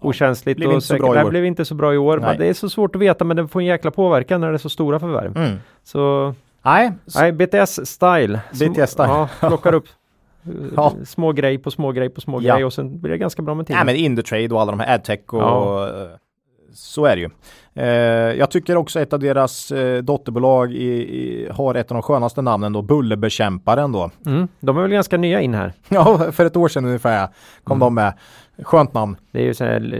okänsligt blev och inte så säkert. bra i Det blev inte så bra i år. Nej. Men det är så svårt att veta men det får en jäkla påverkan när det är så stora förvärv. mm. Så Nej, nej, BTS-style. Sm- BTS-style. Ja, plockar upp eh, Ja. små grej på små grej på små Ja. grej och sen blir det ganska bra med tiden. nej men Indutrade och alla de här adtech och Ja. eh, så är det ju. Eh, jag tycker också ett av deras eh, dotterbolag i, i, har ett av de skönaste namnen då, Bullerbekämparen då. Mm. De är väl ganska nya in här. Ja, för ett år sedan ungefär kom Mm. de med. Skönt namn. Det är ju så här,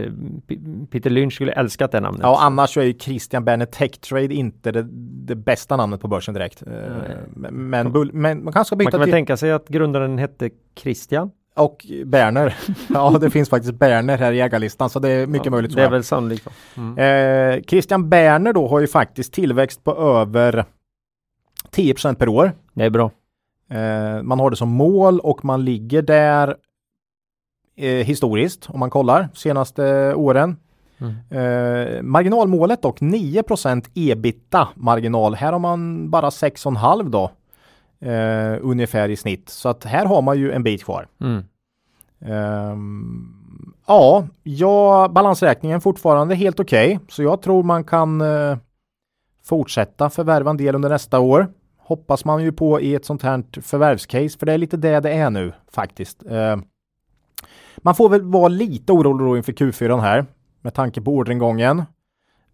eh, Peter Lynch skulle älskat det namnet. Ja, annars så är ju Christian Berner Tech Trade inte det, det bästa namnet på börsen direkt. Eh, men, men, men man kanske ska Man byta kan väl tänka sig att grundaren hette Christian. och Berner. ja, det finns faktiskt Berner här i ägarlistan så det är mycket Ja, möjligt. Det är jag. väl sannolikt. Mm. Eh, Christian Berner då har ju faktiskt tillväxt på över 10% per år. Det är bra. Eh, man har det som mål och man ligger där eh, historiskt om man kollar senaste åren. Mm. Eh, marginalmålet dock 9% ebita marginal. Här har man bara 6,5 då. Eh, ungefär i snitt. Så att här har man ju en bit kvar. Mm. Ehm, ja, ja, balansräkningen fortfarande helt okej. Så jag tror man kan eh, fortsätta förvärva en del under nästa år. Hoppas man ju på i ett sånt här förvärvscase, för det är lite det det är nu faktiskt. Man får väl vara lite orolig då inför Q4 här med tanke på orderingången.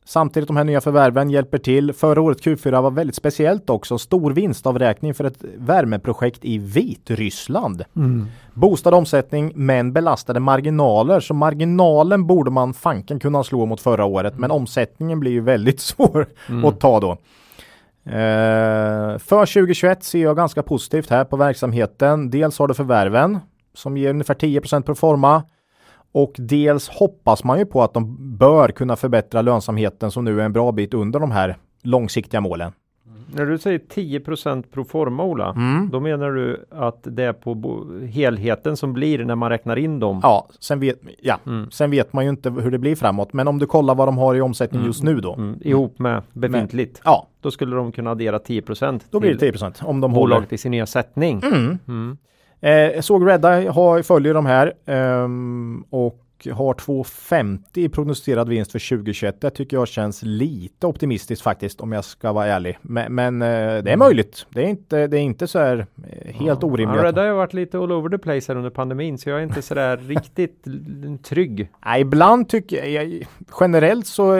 Samtidigt de här nya förvärven hjälper till. Förra året Q4 var väldigt speciellt också. Stor vinstavräkning för ett värmeprojekt i Vitryssland. Mm. Boostad omsättning men belastade marginaler. Så marginalen borde man fanken kunna slå mot förra året. Men omsättningen blir ju väldigt svår Mm. att ta då. Eh, för 2021 ser jag ganska positivt här på verksamheten. Dels har det förvärven som ger ungefär 10 pro forma. Och dels hoppas man ju på att de bör kunna förbättra lönsamheten som nu är en bra bit under de här långsiktiga målen. När du säger 10 pro forma Ola, Mm. då menar du att det är på helheten som blir när man räknar in dem? Ja, sen vet, ja. Mm. sen vet man ju inte hur det blir framåt. Men om du kollar vad de har i omsättning Mm. just nu då. Mm. Ihop med befintligt. Ja, Då skulle de kunna addera 10 då blir det till 10% om de håller. bolaget i sin nya sättning. Mm. Mm. Eh, jag såg Redeye har, följer de här ehm, och har 2,50 i prognostiserad vinst för 2021. Det tycker jag känns lite optimistiskt faktiskt om jag ska vara ärlig. Men, men eh, det är möjligt. Det är inte, det är inte så här eh, helt orimligt. Ja, har varit lite all over the place här under pandemin så jag är inte sådär riktigt l- trygg. Nej, ibland tycker jag, generellt så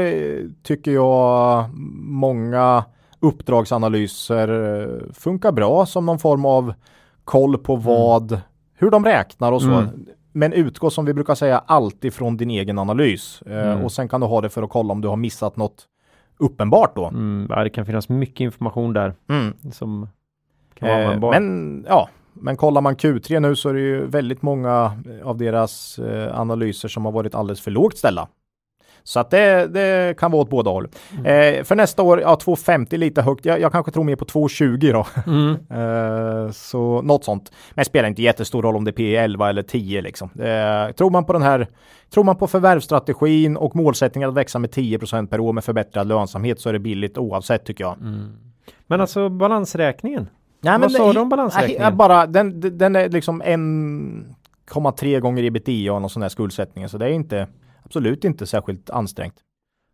tycker jag många uppdragsanalyser funkar bra som någon form av koll på vad, hur de räknar och så. Mm. Men utgå som vi brukar säga alltid från din egen analys. Eh, Mm. Och sen kan du ha det för att kolla om du har missat något uppenbart då. Mm, det kan finnas mycket information där Mm. som kan vara Eh, användbar. men ja, men kollar man Q3 nu så är det ju väldigt många av deras eh, analyser som har varit alldeles för lågt ställda. Så att det, det kan vara åt båda håll. Mm. Eh, för nästa år, ja 2,50 lite högt. Jag, jag kanske tror mer på 2,20 då. Mm. Eh, så något sånt. Men det spelar inte jättestor roll om det är P 11 eller 10 liksom. Eh, tror man på den här, tror man på förvärvsstrategin och målsättningen att växa med 10% per år med förbättrad lönsamhet så är det billigt oavsett tycker jag. Mm. Men alltså balansräkningen? Nej, Vad sa du om balansräkningen? Nej, bara, den, den är liksom 1,3 gånger ebitda och någon sån här skuldsättning. Så det är inte absolut inte särskilt ansträngt.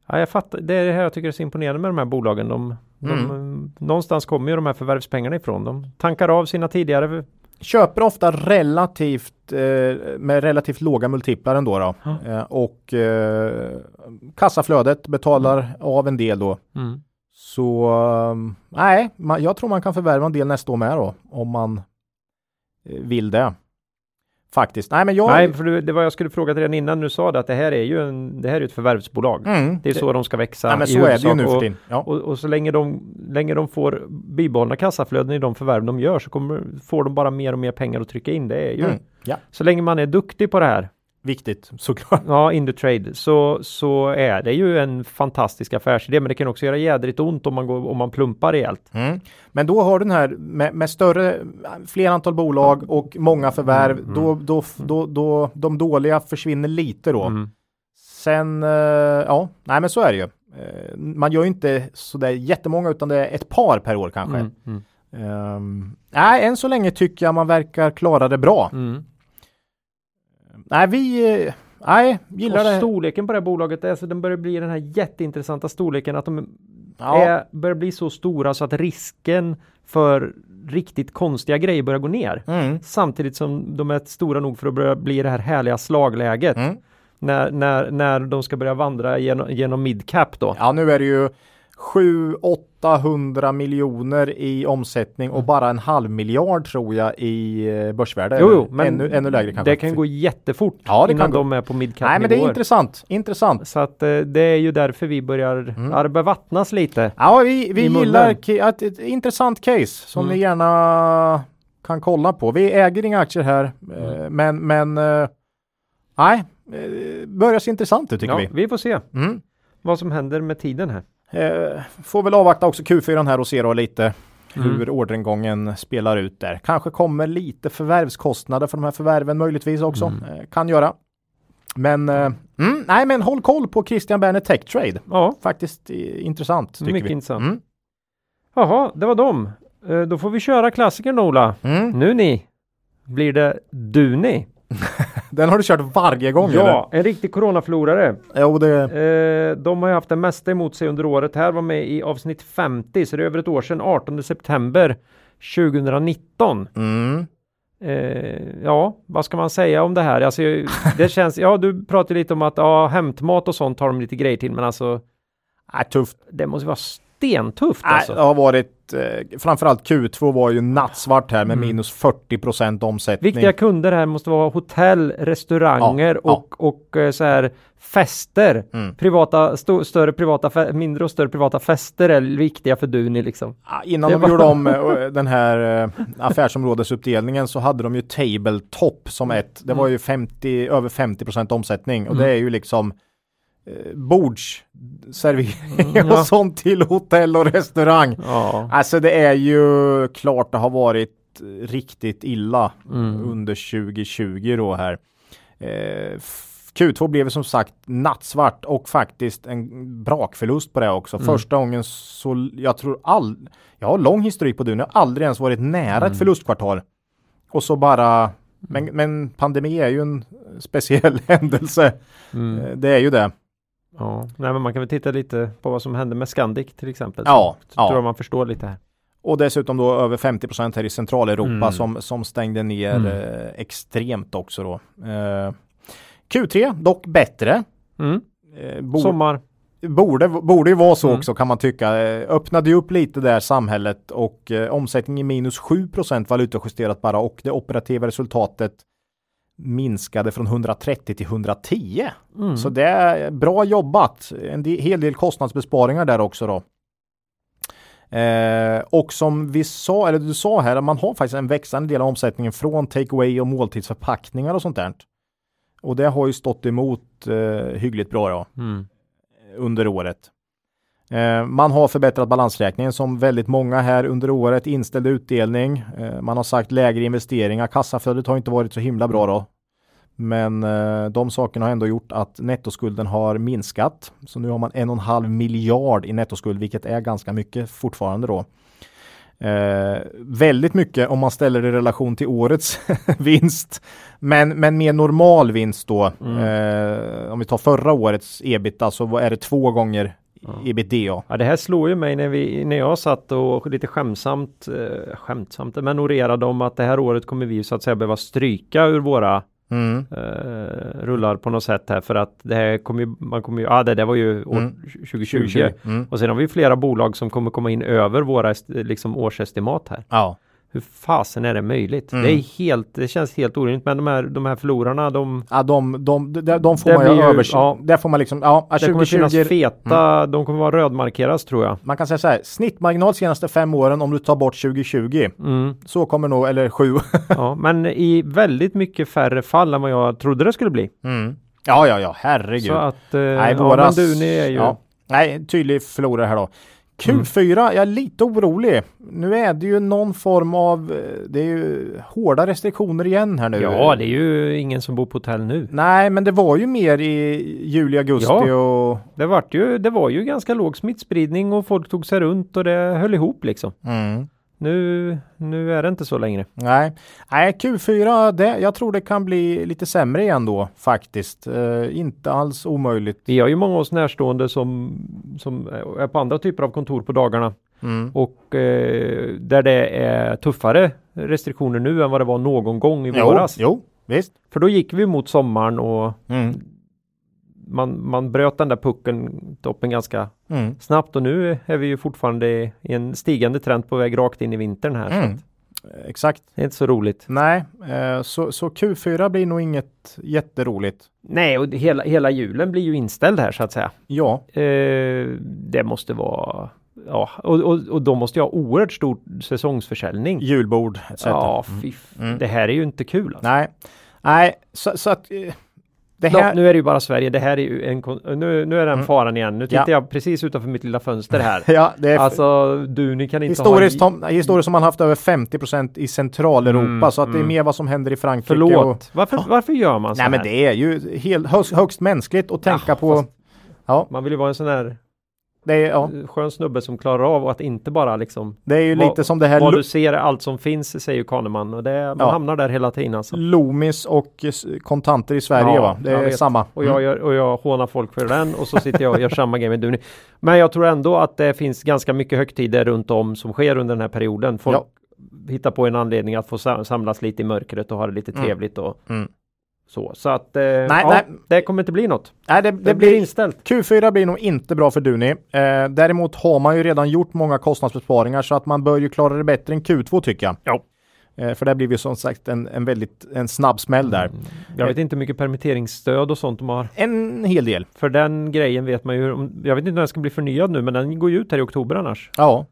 Ja, jag fattar. Det är det här jag tycker är så imponerande med de här bolagen. De, Mm. de, någonstans kommer ju de här förvärvspengarna ifrån. De tankar av sina tidigare Köper ofta relativt eh, med relativt låga multiplar ändå då. Ja. Eh, och eh, kassaflödet betalar av en del då. Mm. Så um, nej, man, jag tror man kan förvärva en del nästa år med då om man eh, vill det. Faktiskt. Nej, men jag. Nej, för det, var jag skulle fråga till redan innan du sa det att det här är ju en, det här är ett förvärvsbolag. Mm, Det är så de ska växa. Nej, men så är det ju nu för tiden. Ja. och, och så länge de, länge de får bibehållna kassaflöden i de förvärv de gör så kommer, får de bara mer och mer pengar att trycka in. Det är ju Mm, ja, så länge man är duktig på det här, viktigt såklart. ja, Indutrade, så, så är det ju en fantastisk affärsidé. Men det kan också göra jädrigt ont om man, går, om man plumpar rejält. Mm. Men då har du den här med, med större, fler antal bolag och många förvärv. Mm, Då, då, då, då, de dåliga försvinner lite då. Mm. Sen, eh, ja, nej men så är det ju. Eh, man gör ju inte sådär jättemånga utan det är ett par per år kanske. Mm. Mm. Ehm, nej, än så länge tycker jag man verkar klara det bra. Mm. Nej, vi, eh, nej, gillar Och det. storleken på det här bolaget, alltså den börjar bli den här jätteintressanta storleken att de Ja. är, börjar bli så stora så att risken för riktigt konstiga grejer börjar gå ner. Mm, Samtidigt som de är stora nog för att börja bli det här härliga slagläget mm. när, när, när de ska börja vandra genom, genom midcap då. Ja, nu är det ju 700-800 miljoner i omsättning och bara en halv miljard tror jag i eh, börsvärde. Jo, jo, men ännu, ännu lägre kanske. Det kan gå jättefort Ja, det innan kan gå. de är på midcap Nej, men det är intressant. Intressant. Så att eh, det är ju därför vi börjar Mm. mm. bevattnas lite. Ja, vi, vi gillar ett, ett intressant case som Mm. ni gärna kan kolla på. Vi äger inga aktier här, eh, Mm. men, men nej, börjar se intressant ut tycker Ja, vi. vi får se Mm. vad som händer med tiden här. Eh, får väl avvakta också Q4 här och se då lite Mm. hur orderingången spelar ut där. Kanske kommer lite förvärvskostnader för de här förvärven möjligtvis också. Mm. Eh, kan göra. Men eh, mm, nej, men håll koll på Christian Berner Tech Trade. Ja, Faktiskt eh, intressant. Tycker mycket vi. intressant. Mm. Jaha, det var dem. Eh, Då får vi köra klassikern Ola. Mm. Nu ni. Blir det Duni? Den har du kört varje gång eller? Ja, en riktig coronaförlorare. Jo, det... Eh, de har ju haft det mesta emot sig under året. Här var med i avsnitt 50, så det är över ett år sedan, 18 september 2019. Mm. Eh, ja, vad ska man säga om det här? Alltså, det känns, ja du pratade lite om att ja, hämtmat och sånt har de lite grejer till, men alltså Äh, tufft. det måste vara stentufft alltså. det har varit, eh, framförallt Q2 var ju nattsvart här med Mm. minus 40% omsättning. Viktiga kunder här måste vara hotell, restauranger Ja, och, och eh, så här fester. Mm. Privata, sto, större privata, mindre och större privata fester är viktiga för Duni liksom. Ja, Innan Det de var- gjorde om eh, den här eh, affärsområdesuppdelningen så hade de ju Tabletop som ett. Det var ju 50, över 50% omsättning och Mm. det är ju liksom eh, bordsservering Mm, ja. och sånt till hotell och restaurang. Ja. Alltså det är ju klart det har varit riktigt illa Mm. under 2020 då här. Eh, f- Q2 blev som sagt nattsvart och faktiskt en brakförlust på det också. Mm. Första gången så jag tror all, jag har lång historik på nu, jag har aldrig ens varit nära Mm. ett förlustkvartal. Och så bara, men, men pandemi är ju en speciell händelse. Mm. Eh, Det är ju det. Ja. Nej, men man kan väl titta lite på vad som hände med Scandic till exempel. Ja, Så ja. tror jag man förstår lite här. Och dessutom då över 50 här i Centraleuropa Mm. som, som stängde ner Mm. eh, extremt också då. Eh, Q3 dock bättre. Mm. Eh, bo- Sommar. borde, borde ju vara så Mm. också kan man tycka. Eh, öppnade ju upp lite där samhället och eh, omsättningen minus 7% valutajusterat bara och det operativa resultatet minskade från 130 till 110. Mm. Så det är bra jobbat. En hel del kostnadsbesparingar där också då. Eh, och som vi sa, eller du sa här, att man har faktiskt en växande del av omsättningen från takeaway och måltidsförpackningar och sånt där. Och det har ju stått emot eh, hyggligt bra då, Mm. under året. Eh, man har förbättrat balansräkningen som väldigt många här under året, inställd utdelning. Eh, man har sagt lägre investeringar, kassaflödet har inte varit så himla bra då. Men eh, de sakerna har ändå gjort att nettoskulden har minskat. Så nu har man en och en halv miljard i nettoskuld, vilket är ganska mycket fortfarande då. Eh, väldigt mycket om man ställer det i relation till årets vinst. Men, men mer normal vinst då. Mm. Eh, om vi tar förra årets ebita så är det två gånger ebitda. Ja, det här slår ju mig när, vi, när jag satt och lite skämsamt, eh, skämtsamt, men orerade om att det här året kommer vi så att säga behöva stryka ur våra Mm. eh, rullar på något sätt här för att det här kommer ju, man kommer ju, ja det där var ju år Mm. 2020. Mm. Och sen har vi flera bolag som kommer komma in över våra liksom årsestimat här. Ja. Hur fasen är det möjligt? Mm. Det är helt, det känns helt orimligt. Men de här, de här förlorarna, de, Ja, de, de, de, de får man ju över. ja. Där får man liksom, ja, det kommer 2020, finnas feta, de kommer vara rödmarkeras tror jag. man kan säga så här, snittmarginal senaste fem åren om du tar bort 2020. Mm, Så kommer nog, eller sju. ja, men i väldigt mycket färre fall än vad jag trodde det skulle bli. Mm. Ja, ja, ja, herregud. Så att, eh, Nej, ja, våras, men du, ni är ju, ja. Nej, tydlig förlorare här då. Mm. Q4, jag är lite orolig. Nu är det ju någon form av, eh, det är ju hårda restriktioner igen här nu. ja, det är ju ingen som bor på hotell nu. Nej, men det var ju mer i juli, augusti Ja. och... Det, vart ju, det var ju ganska låg smittspridning och folk tog sig runt och det höll ihop liksom. Mm. Nu, nu är det inte så längre. Nej. Nej, Q4, det, jag tror det kan bli lite sämre igen då faktiskt. Eh, inte alls omöjligt. Vi har ju många av oss närstående som, som är på andra typer av kontor på dagarna Mm. och eh, där det är tuffare restriktioner nu än vad det var någon gång i Jo, våras. jo, visst. För då gick vi mot sommaren och Mm. Man, man bröt den där pucken, toppen ganska Mm. snabbt och nu är vi ju fortfarande i en stigande trend på väg rakt in i vintern här. Mm. Exakt. det är inte så roligt. Nej, eh, så, så Q4 blir nog inget jätteroligt. Nej, och hela, hela julen blir ju inställd här så att säga. Ja, Eh, det måste vara Ja, och, och, och då måste jag ha oerhört stor säsongsförsäljning. julbord etc. Ja, fy, Mm. det här är ju inte kul. Alltså. Nej, nej, så, så att eh, här. nu är det ju bara Sverige. Det här är ju en nu, nu är den Mm. faran igen. Nu tittar Ja. jag precis utanför mitt lilla fönster här. Ja, det är Alltså du, ni kan inte historiskt, ha... som, historiskt som man haft över 50% i Centraleuropa Mm, så att det är mm. mer vad som händer i Frankrike. Förlåt. Och, Varför, varför gör man så nej här? men det är ju helt, högst, högst mänskligt att tänka Ja, på. fast- Ja, Man vill ju vara en sån här det är, ja, eh, skön snubbe som klarar av att inte bara liksom det är ju Vad- lite som det här vad du ser är allt som finns säger Kahneman och det, man Ja. hamnar där hela tiden alltså. Loomis och kontanter i Sverige Ja, va? Det är samma. Och jag, gör, och jag hånar folk för den och så sitter jag och gör samma grej med Duni. Men jag tror ändå att det finns ganska mycket högtider runt om som sker under den här perioden. Folk Ja. hittar på en anledning att få sa- samlas lite i mörkret och ha det lite Mm. trevligt och Mm. Så. Så att eh, ja, nej. det kommer inte bli något. Nej, det, Det, det blir inställt. Q4 blir nog inte bra för Duni. Eh, däremot har man ju redan gjort många kostnadsbesparingar så att man bör ju klara det bättre än Q2 tycker jag. Ja. Eh, för det blir ju som sagt en, en väldigt en snabb smäll där. Jag vet inte hur mycket permitteringsstöd och sånt de har. En hel del. För den grejen vet man ju. Jag vet inte när den ska bli förnyad nu men den går ju ut här i oktober annars. Ja,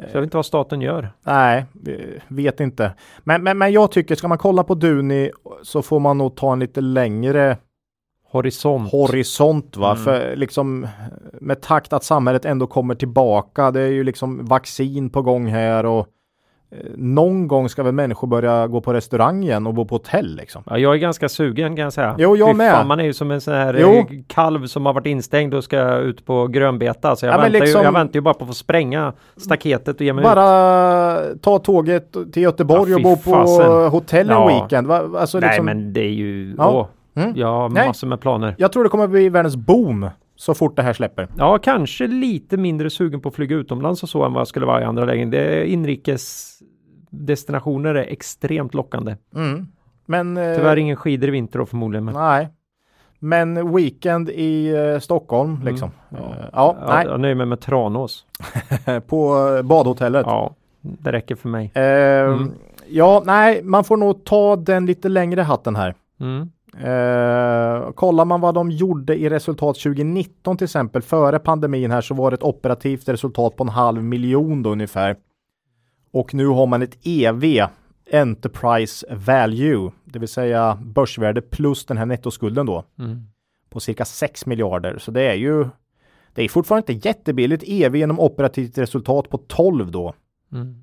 Så jag vet inte vad staten gör. nej, vet inte. Men, men, men jag tycker, ska man kolla på Duni så får man nog ta en lite längre Horisont. horisont va? Mm. För liksom med takt att samhället ändå kommer tillbaka. Det är ju liksom vaccin på gång här och någon gång ska väl människor börja gå på restaurang igen och bo på hotell liksom. Ja, jag är ganska sugen kan jag säga. Jo, jag Fy med. Fan, man är ju som en sån här Jo. eh, kalv som har varit instängd och ska ut på grönbeta. Så jag, Ja, väntar, liksom- ju, jag väntar ju bara på att få spränga staketet och ge mig ut. Bara ta tåget till Göteborg Ja, och bo på fasen. hotell en Ja. weekend. Va? Alltså, Nej liksom, men det är ju, Ja. Mm. jag har Nej. massor med planer. Jag tror det kommer bli världens boom så fort det här släpper. Ja, kanske lite mindre sugen på att flyga utomlands och så än vad jag skulle vara i andra lägen. Det inrikes destinationer är extremt lockande. Mm. Men eh, Tyvärr ingen skidor i vinter då förmodligen. Men... nej. Men weekend i eh, Stockholm liksom. Ja. Eh, ja, Ja, nej. jag nöjer mig med Tranås. på badhotellet. Ja, det räcker för mig. Eh, Mm. Ja, nej, man får nog ta den lite längre hatten här. Mm. Eh, kollar man vad de gjorde i resultat 2019 till exempel före pandemin här så var det ett operativt resultat på en halv miljon då ungefär. Och nu har man ett EV, Enterprise Value, det vill säga börsvärde plus den här nettoskulden då Mm. på cirka 6 miljarder. Så det är ju det är fortfarande inte jättebilligt EV genom operativt resultat på 12 då. Mm.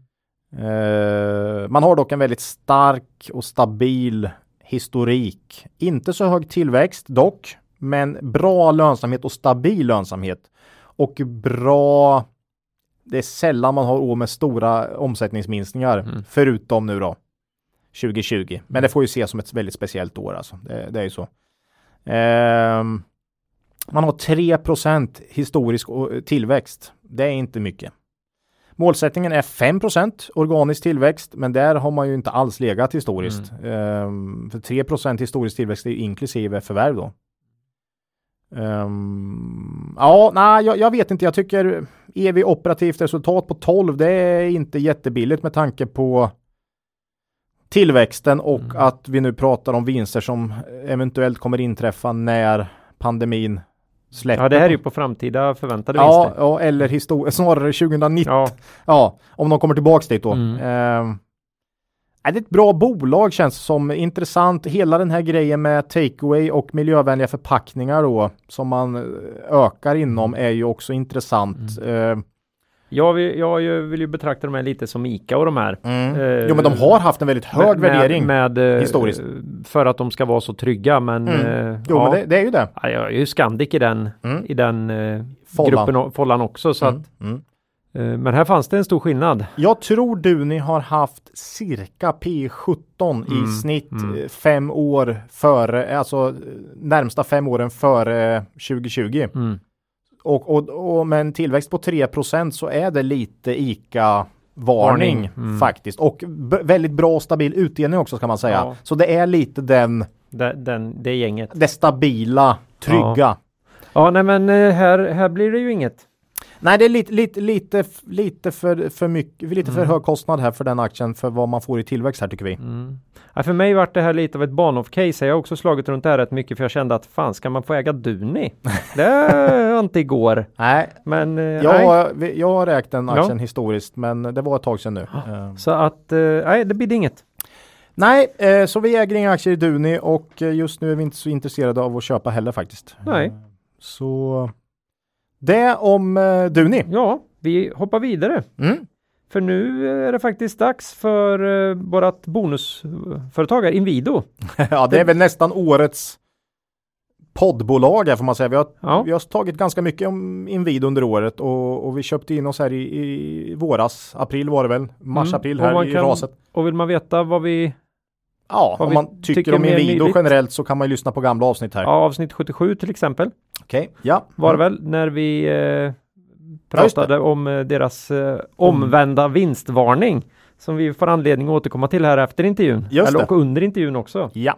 Eh, man har dock en väldigt stark och stabil historik. Inte så hög tillväxt dock, men bra lönsamhet och stabil lönsamhet. Och bra det är sällan man har år med stora omsättningsminskningar, Mm. förutom nu då 2020. Men det får ju ses som ett väldigt speciellt år alltså. Det, det är ju så. Ehm, man har 3% historisk o- tillväxt. Det är inte mycket. Målsättningen är 5% organisk tillväxt, men där har man ju inte alls legat historiskt. Ehm, för 3 historisk tillväxt är inklusive förvärv då. Ehm, ja, nej, jag, jag vet inte. Jag tycker EV operativt resultat på 12, det är inte jättebilligt med tanke på tillväxten och Mm. att vi nu pratar om vinster som eventuellt kommer inträffa när pandemin släpper. Ja, det här är ju på framtida förväntade Ja, vinster. ja eller histor- snarare 2019. Ja. Ja, om de kommer tillbaks dit då. Mm. Ehm, är det är ett bra bolag känns som. Intressant. Hela den här grejen med takeaway och miljövänliga förpackningar då som man eh, ökar inom är ju också intressant. Ehm, jag, vill, jag vill ju betrakta de här lite som ICA och de här. mm. Eh, Jo men de har haft en väldigt hög med, värdering. Med, eh, historiskt. För att de ska vara så trygga men... Mm. eh, jo ja. men det, det är ju det. Ja, jag är ju Scandic i den, Mm. i den eh, gruppen, follan också. Så Mm. att, Mm. eh, men här fanns det en stor skillnad. Jag tror Duni har haft cirka P17 i Mm, snitt mm. eh, fem år före, alltså närmsta fem åren före 2020. Mm. Och, och, och med en tillväxt på 3% så är det lite ICA-varning Varning, mm. faktiskt. Och väldigt bra och stabil utdelning också kan man säga. Ja. Så det är lite den, Den, den, det gänget. det stabila, trygga. Ja, nej men eh, här, här blir det ju inget. Nej, det är lite, lite, lite, lite för, för mycket, lite för Mm. hög kostnad här för den aktien för vad man får i tillväxt här tycker vi. Mm. Ja, för mig vart det här lite av ett Bahnhof-case. Jag har också slagit runt det här rätt mycket för jag kände att fan ska man få äga Duni? Det var inte igår. Nej, Men eh, jag, nej. har- jag har räknat den Ja. aktien historiskt, men det var ett tag sedan nu. Eh, Så att eh, nej, det blir inget. Nej, eh, så vi äger inga aktier i Duni och eh, just nu är vi inte så intresserade av att köpa heller faktiskt. Nej. Eh, Så det om eh, Duni. Ja, vi hoppar vidare. Mm. För nu är det faktiskt dags för eh, vårat bonusföretag här, Inwido. ja, det är väl nästan årets poddbolag här får man säga. Vi har, Ja. vi har tagit ganska mycket om Inwido under året och, och vi köpte in oss här i, i våras, april var det väl, mars, Mm. här i kan- raset. Och vill man veta vad vi, Ja, vad om man tycker, tycker om nyligt. generellt så kan man ju lyssna på gamla avsnitt här. ja, avsnitt 77 till exempel, Okej, ja. var det Mm. väl när vi eh, Ja, pratade om eh, deras eh, omvända vinstvarning. Som vi får anledning att återkomma till här efter intervjun. Just Eller det. och under intervjun också. Ja.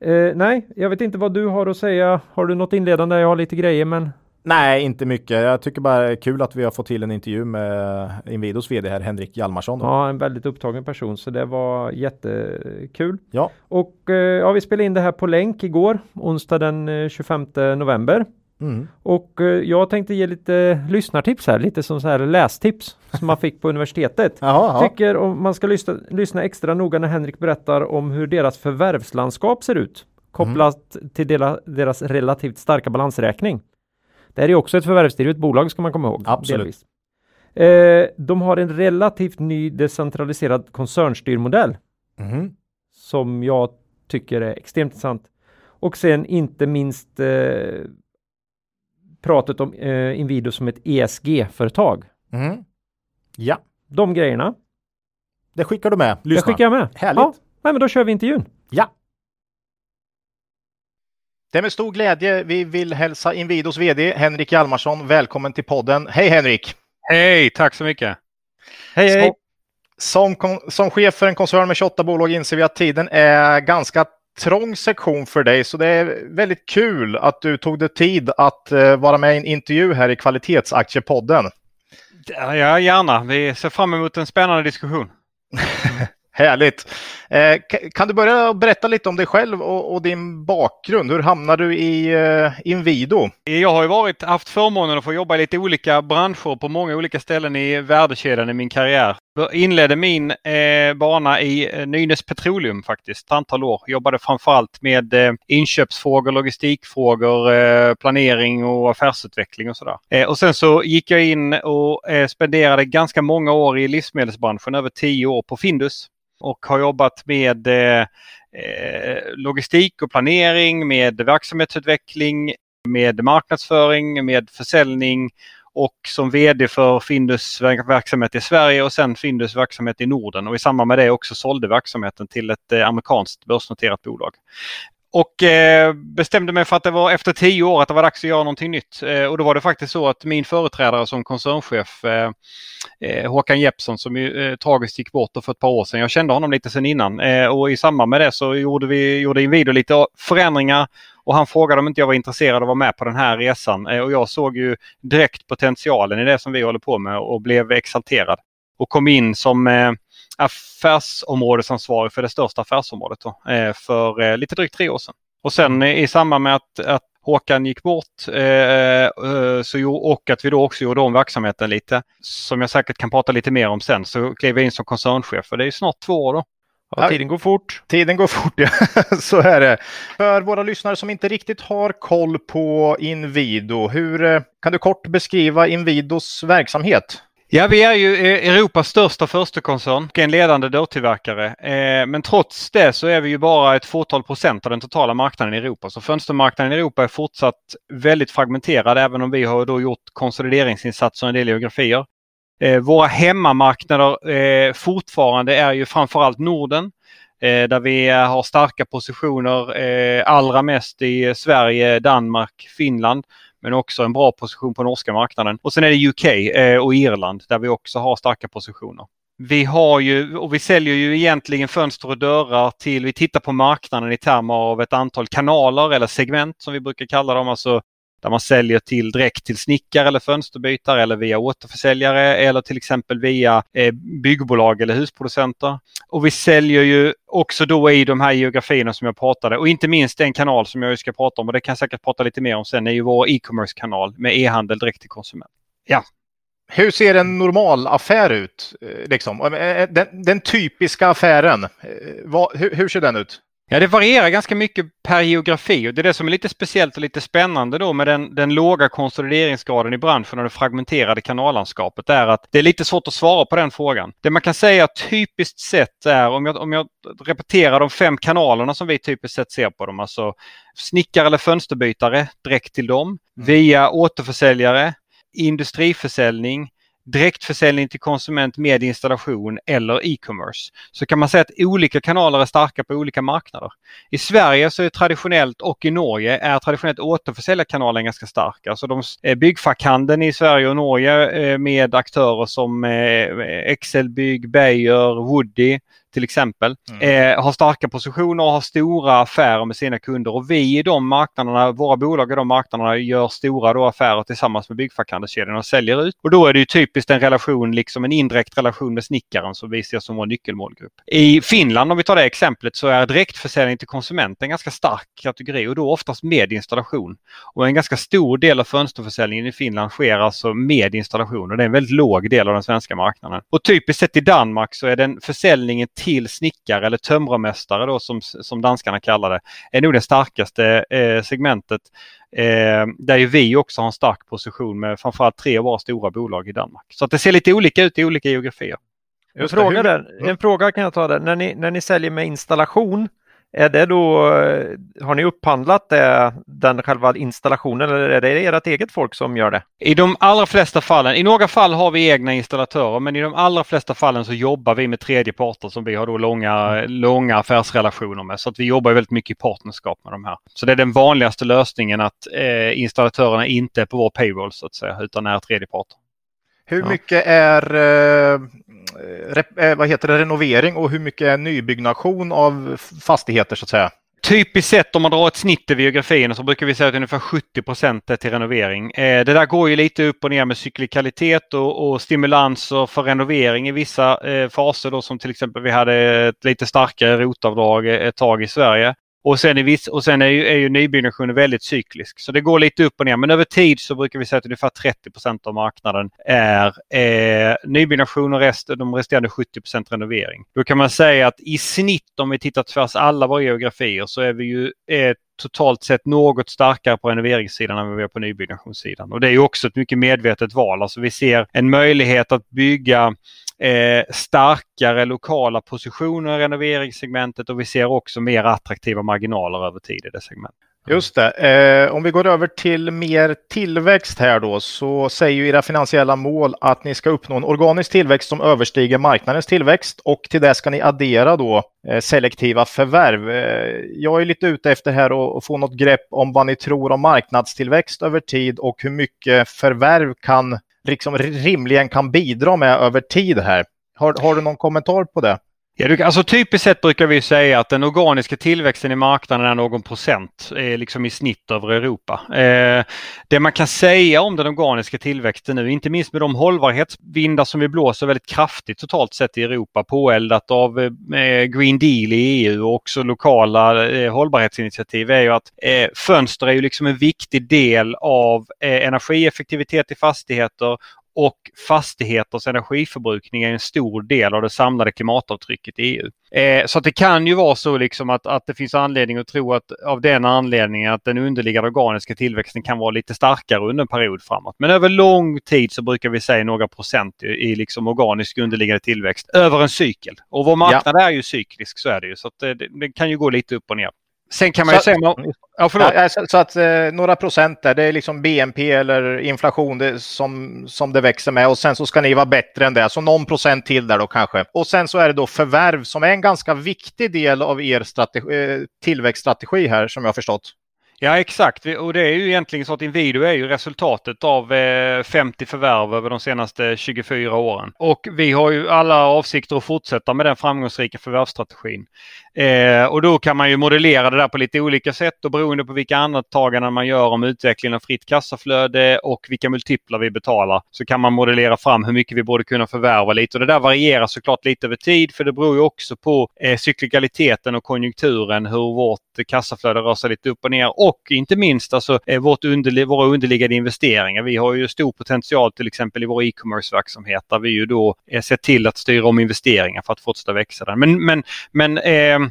Eh, nej, jag vet inte vad du har att säga. Har du något inledande? Jag har lite grejer men Nej, inte mycket. Jag tycker bara det är kul att vi har fått till en intervju med Inwidos vd här, Henrik Hjalmarsson. då. ja, en väldigt upptagen person så det var jättekul. Ja. Och eh, ja, vi spelade in det här på länk igår, onsdag den eh, 25 november. Mm. Och eh, jag tänkte ge lite lyssnartips här, lite som så här lästips som man fick på universitetet. Jaha, ja. Tycker om man ska lyssna, lyssna extra noga när Henrik berättar om hur deras förvärvslandskap ser ut kopplat till dela, deras relativt starka balansräkning. Det här är också ett förvärvsdrivet bolag ska man komma ihåg. Absolut. Eh, de har en relativt ny decentraliserad koncernstyrmodell Mhm. som jag tycker är extremt intressant. Och sen inte minst eh, pratet om eh, Inwido som ett ESG-företag. Mhm. Ja, De grejerna, det skickar du med. det Lyssna. skickar jag med. Härligt. Ja, nej, men då kör vi intervjun. Ja. Det är med stor glädje vi vill hälsa Inwidos vd Henrik Hjalmarsson välkommen till podden. Hej Henrik! Hej, tack så mycket. Hej, hej! Som, som, som chef för en koncern med 28 bolag inser vi att tiden är ganska trång sektion för dig, så det är väldigt kul att du tog dig tid att eh, vara med i en intervju här i Kvalitetsaktiepodden. Ja, gärna. Vi ser fram emot en spännande diskussion. Härligt! Eh, ka- kan du börja berätta lite om dig själv och, och din bakgrund? Hur hamnade du i eh, Inwido? Jag har ju varit, haft förmånen att få jobba i lite olika branscher på många olika ställen i värdekedjan i min karriär. Jag inledde min eh, bana i eh, Nynäs Petroleum faktiskt, ett antal år. Jobbade framförallt med eh, inköpsfrågor, logistikfrågor, eh, planering och affärsutveckling och sådär. Eh, och sen så gick jag in och eh, spenderade ganska många år i livsmedelsbranschen, över tio år på Findus. Och har jobbat med eh, eh logistik och planering, med verksamhetsutveckling, med marknadsföring, med försäljning och som VD för Findus verksamhet i Sverige och sen Findus verksamhet i Norden och i samband med det också sålde verksamheten till ett eh, amerikanskt börsnoterat bolag. Och eh, bestämde mig för att det var efter tio år att det var dags att göra någonting nytt. Eh, och då var det faktiskt så att min företrädare som koncernchef eh, eh Håkan Jeppsson som ju eh, tragiskt gick bort för ett par år sedan. Jag kände honom lite sedan innan eh, och i samband med det så gjorde vi gjorde Inwido lite förändringar och han frågade om inte jag var intresserad av att vara med på den här resan. Eh, och jag såg ju direkt potentialen i det som vi håller på med och blev exalterad. Och kom in som affärsområdesansvarig för det största affärsområdet då, eh, för eh, lite drygt tre år sedan. Och sen i samband med att, att Håkan gick bort eh, så, och att vi då också gjorde om verksamheten lite, som jag säkert kan prata lite mer om sen, så klev jag in som koncernchef. För det är snart två år då. Ja, tiden går fort. Tiden går fort, ja. så är det. För våra lyssnare som inte riktigt har koll på Inwido, hur kan du kort beskriva Inwidos verksamhet? Ja, vi är ju e- Europas största förstekoncern och en ledande dörrtillverkare. Eh, men trots det så är vi ju bara ett fåtal procent av den totala marknaden i Europa. Så fönstermarknaden i Europa är fortsatt väldigt fragmenterad även om vi har då gjort konsolideringsinsatser i en del geografier. Eh, våra hemmamarknader eh, fortfarande är ju framförallt Norden där vi har starka positioner allra mest i Sverige, Danmark, Finland men också en bra position på norska marknaden. Och sen är det UK eh, och Irland där vi också har starka positioner. Vi har ju och vi säljer ju egentligen fönster och dörrar till, vi tittar på marknaden i termer av ett antal kanaler eller segment som vi brukar kalla dem, alltså där man säljer till direkt till snickare eller fönsterbytare eller via återförsäljare eller till exempel via eh, byggbolag eller husproducenter. Och vi säljer ju också då i de här geografierna som jag pratade och inte minst den kanal som jag ska prata om och det kan jag säkert prata lite mer om sen är ju vår e-commerce-kanal med e-handel direkt till konsument. Ja. Hur ser en normal affär ut? Eh, liksom? Eh, den, den typiska affären, vad, hur, hur ser den ut? Ja, det varierar ganska mycket per geografi och det är det som är lite speciellt och lite spännande då med den, den låga konsolideringsgraden i branschen och det fragmenterade kanallandskapet är att det är lite svårt att svara på den frågan. Det man kan säga typiskt sett är, om jag, om jag repeterar de fem kanalerna som vi typiskt sett ser på dem, alltså snickare eller fönsterbytare direkt till dem, mm. via återförsäljare, industriförsäljning, direktförsäljning till konsument med installation eller e-commerce. Så kan man säga att olika kanaler är starka på olika marknader. I Sverige så är traditionellt och i Norge är traditionellt återförsäljarkanalen ganska starka. Alltså de, eh, byggfackhandeln i Sverige och Norge eh, med aktörer som eh, Excelbygg, Beijer, Woody till exempel, mm. eh, har starka positioner och har stora affärer med sina kunder. Och vi i de marknaderna, våra bolag i de marknaderna gör stora då affärer tillsammans med byggfackhandelskedjan och säljer ut. Och då är det ju typiskt en relation, liksom en indirekt relation med snickaren som vi ser som vår nyckelmålgrupp. I Finland, om vi tar det exemplet, så är direktförsäljning till konsument en ganska stark kategori och då oftast med installation. Och en ganska stor del av fönsterförsäljningen i Finland sker alltså med installation och det är en väldigt låg del av den svenska marknaden. Och typiskt sett i Danmark så är den försäljningen till snickare eller tömrarmästare då som, som danskarna kallar det, är nog det starkaste eh, segmentet. Eh, där ju vi också har en stark position med framförallt tre av våra stora bolag i Danmark. Så att det ser lite olika ut i olika geografier. En fråga, där, en fråga kan jag ta där. När ni, när ni säljer med installation, är det då, eh, har ni upphandlat det, den själva installationen eller är det ert eget folk som gör det? I de allra flesta fallen, i några fall har vi egna installatörer men i de allra flesta fallen så jobbar vi med tredjeparter som vi har då långa, långa affärsrelationer med. Så att vi jobbar väldigt mycket i partnerskap med de här. Så det är den vanligaste lösningen att eh, installatörerna inte är på vår payroll så att säga utan är tredjeparter. Hur ja. mycket är eh, eh, vad heter det, renovering och hur mycket är nybyggnation av fastigheter så att säga? Typiskt sett om man drar ett snitt i biografin så brukar vi säga att ungefär 70 procent är till renovering. Eh, det där går ju lite upp och ner med cyklikalitet och, och stimulanser för renovering i vissa eh, faser då som till exempel vi hade ett lite starkare rotavdrag ett tag i Sverige. Och sen, är, viss, och sen är, ju, är ju nybyggnationen väldigt cyklisk. Så det går lite upp och ner. Men över tid så brukar vi säga att ungefär 30% av marknaden är eh, nybyggnation och rest, de resterande 70% renovering. Då kan man säga att i snitt om vi tittar tvärs alla våra geografier så är vi ju eh, totalt sett något starkare på renoveringssidan än vad vi är på nybyggnationssidan. Och det är ju också ett mycket medvetet val. Alltså vi ser en möjlighet att bygga eh, starkare lokala positioner i renoveringssegmentet och vi ser också mer attraktiva marginaler över tid i det segmentet. Just det. Eh, om vi går över till mer tillväxt här då så säger ju era finansiella mål att ni ska uppnå en organisk tillväxt som överstiger marknadens tillväxt och till det ska ni addera då eh, selektiva förvärv. Eh, jag är lite ute efter här att få något grepp om vad ni tror om marknadstillväxt över tid och hur mycket förvärv kan liksom rimligen kan bidra med över tid här. Har, har du någon kommentar på det? Ja, alltså typiskt sett brukar vi säga att den organiska tillväxten i marknaden är någon procent eh, liksom i snitt över Europa. Eh, det man kan säga om den organiska tillväxten nu, inte minst med de hållbarhetsvindar som vi blåser väldigt kraftigt totalt sett i Europa, påeldat av eh, Green Deal i EU och också lokala eh, hållbarhetsinitiativ, är ju att eh, fönster är ju liksom en viktig del av eh, energieffektivitet i fastigheter och fastigheters energiförbrukning är en stor del av det samlade klimatavtrycket i EU. Eh, så det kan ju vara så liksom att, att det finns anledning att tro att av den anledningen att den underliggande organiska tillväxten kan vara lite starkare under en period framåt. Men över lång tid så brukar vi säga några procent i, i liksom organisk underliggande tillväxt över en cykel. Och vår marknad ja. är ju cyklisk så är det ju så att det, det kan ju gå lite upp och ner. Sen kan man ju säga... Ja, ja, så, så, att eh, några procent där, det är liksom BNP eller inflation det, som, som det växer med och sen så ska ni vara bättre än det, så någon procent till där då kanske. Och sen så är det då förvärv som är en ganska viktig del av er strategi, eh, tillväxtstrategi här som jag har förstått. Ja exakt och det är ju egentligen så att Inwido är ju resultatet av 50 eh, förvärv över de senaste 24 åren. Och vi har ju alla avsikter att fortsätta med den framgångsrika förvärvsstrategin. Eh, och då kan man ju modellera det där på lite olika sätt och beroende på vilka antaganden man gör om utvecklingen av fritt kassaflöde och vilka multiplar vi betalar så kan man modellera fram hur mycket vi borde kunna förvärva lite. Och det där varierar såklart lite över tid för det beror ju också på eh, cyklikaliteten och konjunkturen hur vårt kassaflöde rör sig lite upp och ner och inte minst alltså eh, vårt underli våra underliggande investeringar. Vi har ju stor potential till exempel i vår e-commerce verksamhet där vi ju då eh, ser till att styra om investeringar för att fortsätta växa den. Men, men, men eh,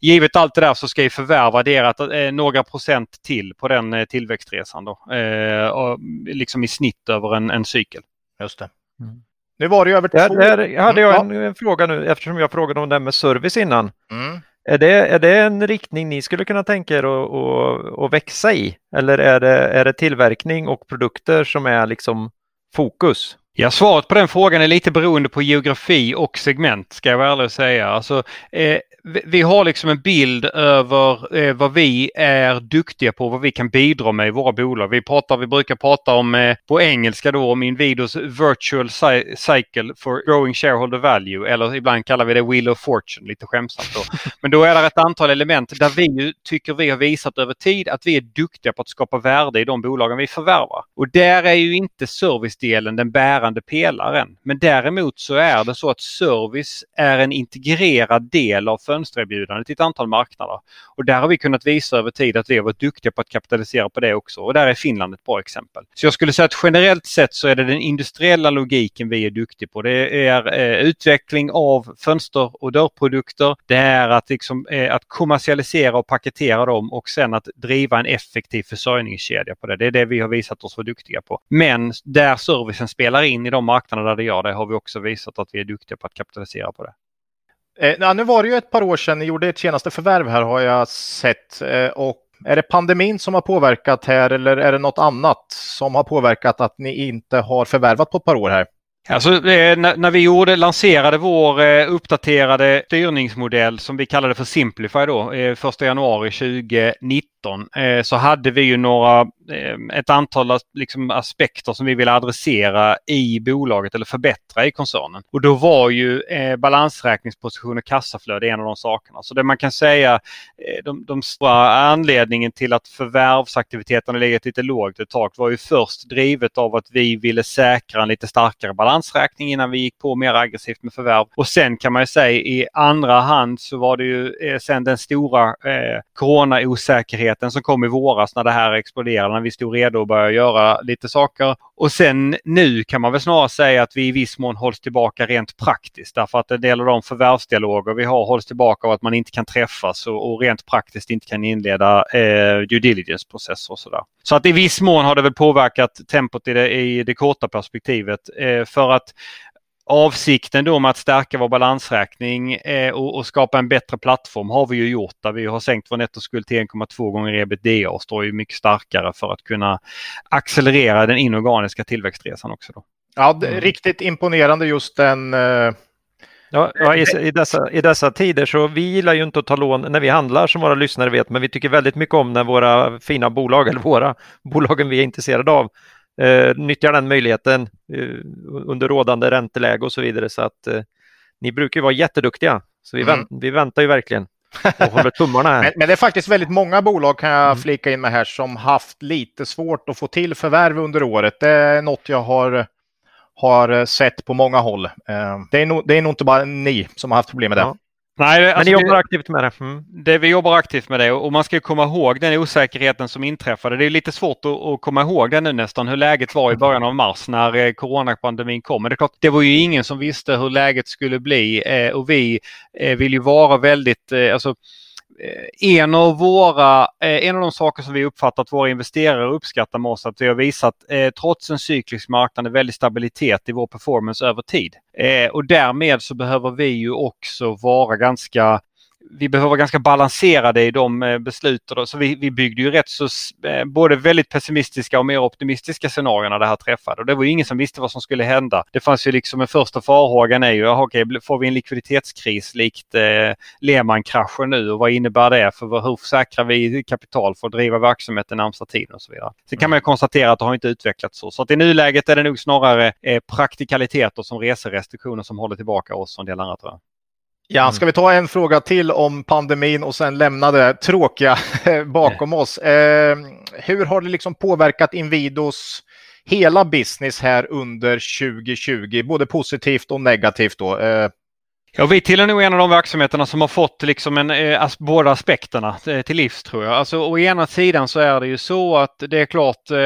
givet allt det där så ska ju förvärv adderat eh, några procent till på den eh, tillväxtresan då. Eh, och liksom i snitt över en, en cykel. Just det. Mm. Nu var det ju över två... Där, där hade jag en, en, fråga nu eftersom jag frågade om det med service innan. Mm. Är, det, är det en riktning ni skulle kunna tänka er att, att, att växa i? Eller är det, är det tillverkning och produkter som är liksom fokus? Ja, svaret på den frågan är lite beroende på geografi och segment ska jag ärligt säga. Alltså, eh, vi har liksom en bild över eh, vad vi är duktiga på, vad vi kan bidra med i våra bolag. Vi, pratar, vi brukar prata om eh, på engelska då om Inwidos virtual cycle for growing shareholder value eller ibland kallar vi det wheel of fortune lite skämtsamt. Då. Men då är det ett antal element där vi tycker vi har visat över tid att vi är duktiga på att skapa värde i de bolagen vi förvärvar. Och där är ju inte servicedelen den bärande pelaren. Men däremot så är det så att service är en integrerad del av fönstererbjudande till ett antal marknader. Och där har vi kunnat visa över tid att vi har varit duktiga på att kapitalisera på det också. Och där är Finland ett bra exempel. Så jag skulle säga att generellt sett så är det den industriella logiken vi är duktiga på. Det är eh, utveckling av fönster och dörrprodukter. Det är att, liksom, eh, att kommersialisera och paketera dem och sen att driva en effektiv försörjningskedja på det. Det är det vi har visat oss vara duktiga på. Men där servicen spelar in i de marknader där det gör det har vi också visat att vi är duktiga på att kapitalisera på det. Eh, nu var det ju ett par år sedan ni gjorde ert senaste förvärv här har jag sett. Eh, och är det pandemin som har påverkat här eller är det något annat som har påverkat att ni inte har förvärvat på ett par år här? Alltså, eh, när, vi gjorde, lanserade vår eh, uppdaterade styrningsmodell som vi kallade för Simplify då, eh, 1 januari 2019, Eh, så hade vi ju några eh, ett antal liksom aspekter som vi vill adressera i bolaget eller förbättra i koncernen. Och då var ju eh, balansräkningsposition och kassaflöde en av de sakerna. Så det man kan säga, eh, de, de stora anledningen till att förvärvsaktiviteten har legat lite lågt ett tag var ju först drivet av att vi ville säkra en lite starkare balansräkning innan vi gick på mer aggressivt med förvärv. Och sen kan man ju säga i andra hand så var det ju eh, sen den stora eh, coronaosäkerheten som kom i våras när det här exploderade när vi stod redo att börja göra lite saker. Och sen nu kan man väl snarare säga att vi i viss mån hålls tillbaka rent praktiskt därför att en del av de förvärvsdialoger vi har hålls tillbaka av att man inte kan träffas och, och rent praktiskt inte kan inleda eh, due diligence-processer och sådär. Så att i viss mån har det väl påverkat tempot i det, i det korta perspektivet. Eh, för att avsikten då med att stärka vår balansräkning eh, och, skapa en bättre plattform har vi ju gjort där vi har sänkt vår nettoskuld till 1,2 gånger ebitda och står ju mycket starkare för att kunna accelerera den inorganiska tillväxtresan också. Då. Ja, det, mm. riktigt imponerande just den eh... Ja, ja i, i, dessa, I dessa tider så vi gillar ju inte att ta lån när vi handlar som våra lyssnare vet, men vi tycker väldigt mycket om när våra fina bolag, eller våra bolagen vi är intresserade av, eh, nyttjar den möjligheten eh, under rådande ränteläge och så vidare. Så att eh, ni brukar vara jätteduktiga, så vi, mm. vänt, vi väntar ju verkligen och håller tummarna här. men, men, det är faktiskt väldigt många bolag kan jag mm. flika in med här som haft lite svårt att få till förvärv under året. Det är något jag har har sett på många håll. Eh, det är, nog, det är nog inte bara ni som har haft problem med det. Ja. Nej, alltså Men ni jobbar det, aktivt med det? Mm. det? Vi jobbar aktivt med det och man ska komma ihåg den osäkerheten som inträffade. Det är lite svårt att, att komma ihåg det nu nästan hur läget var i mm. början av mars när eh, coronapandemin kom. Men det, är klart, det var ju ingen som visste hur läget skulle bli eh, och vi vill ju vara väldigt, alltså, Eh, Eh, en av våra, eh, en av de saker som vi uppfattar att våra investerare uppskattar med oss att vi har visat eh, trots en cyklisk marknad en väldig stabilitet i vår performance över tid. och därmed så behöver vi ju också vara ganska vi behöver vara ganska balanserade i de eh, besluten. Så vi, vi byggde ju rätt så eh, både väldigt pessimistiska och mer optimistiska scenarier när det här träffade. Och det var ju ingen som visste vad som skulle hända. Det fanns ju liksom en första farhågan är ju, okej, får vi en likviditetskris likt eh, Lehman-kraschen nu och vad innebär det? För hur säkrar vi kapital för att driva verksamheten närmsta tiden och så vidare. Sen kan man ju konstatera att det har inte utvecklats så. Så att i nuläget är det nog snarare eh, praktikaliteter som reserestriktioner som håller tillbaka oss och en del andra tror jag. Ja, mm. ska vi ta en fråga till om pandemin och sen lämna det tråkiga bakom oss. Eh, hur har det liksom påverkat Inwidos hela business här under 2020, både positivt och negativt då? Eh, Ja, vi tillhör nog en av de verksamheterna som har fått liksom en, eh, as, båda aspekterna eh, till livs tror jag. Alltså, å ena sidan så är det ju så att det är klart eh,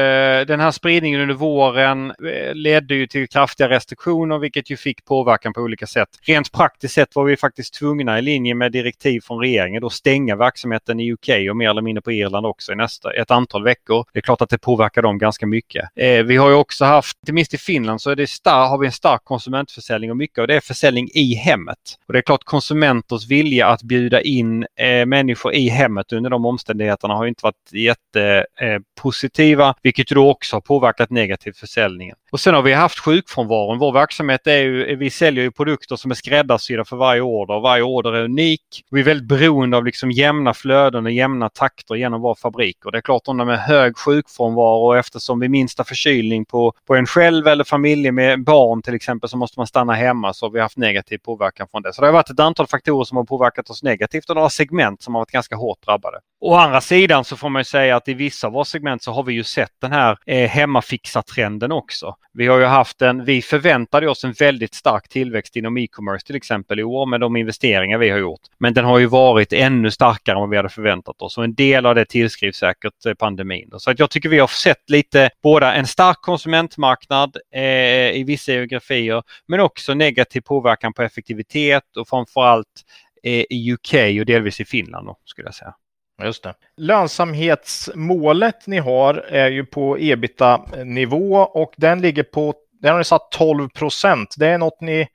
den här spridningen under våren eh, ledde ju till kraftiga restriktioner vilket ju fick påverkan på olika sätt. Rent praktiskt sett var vi faktiskt tvungna i linje med direktiv från regeringen att stänga verksamheten i UK och mer eller mindre på Irland också i nästa, ett antal veckor. Det är klart att det påverkar dem ganska mycket. Eh, vi har ju också haft, inte minst i Finland så är det star, har vi en stark konsumentförsäljning och mycket av det är försäljning i hemmet. Och det är klart konsumenters vilja att bjuda in eh, människor i hemmet under de omständigheterna har inte varit jättepositiva, eh, vilket då också har påverkat negativt försäljningen. Och sen har vi haft sjukfrånvaron. Vår verksamhet är ju, vi säljer ju produkter som är skräddarsydda för varje order. Varje order är unik. Vi är väldigt beroende av liksom jämna flöden och jämna takter genom vår fabrik. Och det är klart om de är hög sjukfrånvaro eftersom vid minsta förkylning på, på en själv eller familj med barn till exempel så måste man stanna hemma så har vi haft negativ påverkan från det. Så det har varit ett antal faktorer som har påverkat oss negativt och några segment som har varit ganska hårt drabbade. Å andra sidan så får man säga att i vissa av våra segment så har vi ju sett den här eh, hemmafixartrenden också. Vi har ju haft en, vi förväntade oss en väldigt stark tillväxt inom e-commerce till exempel i år med de investeringar vi har gjort. Men den har ju varit ännu starkare än vad vi hade förväntat oss och en del av det tillskrivs säkert eh, pandemin. Så att jag tycker vi har sett lite båda en stark konsumentmarknad eh, i vissa geografier men också negativ påverkan på effektivitet och framförallt eh, i UK och delvis i Finland då, skulle jag säga. Just det. Lönsamhetsmålet ni har är ju på ebita-nivå och den ligger på, den har ni satt 12 procent. Det är något ni,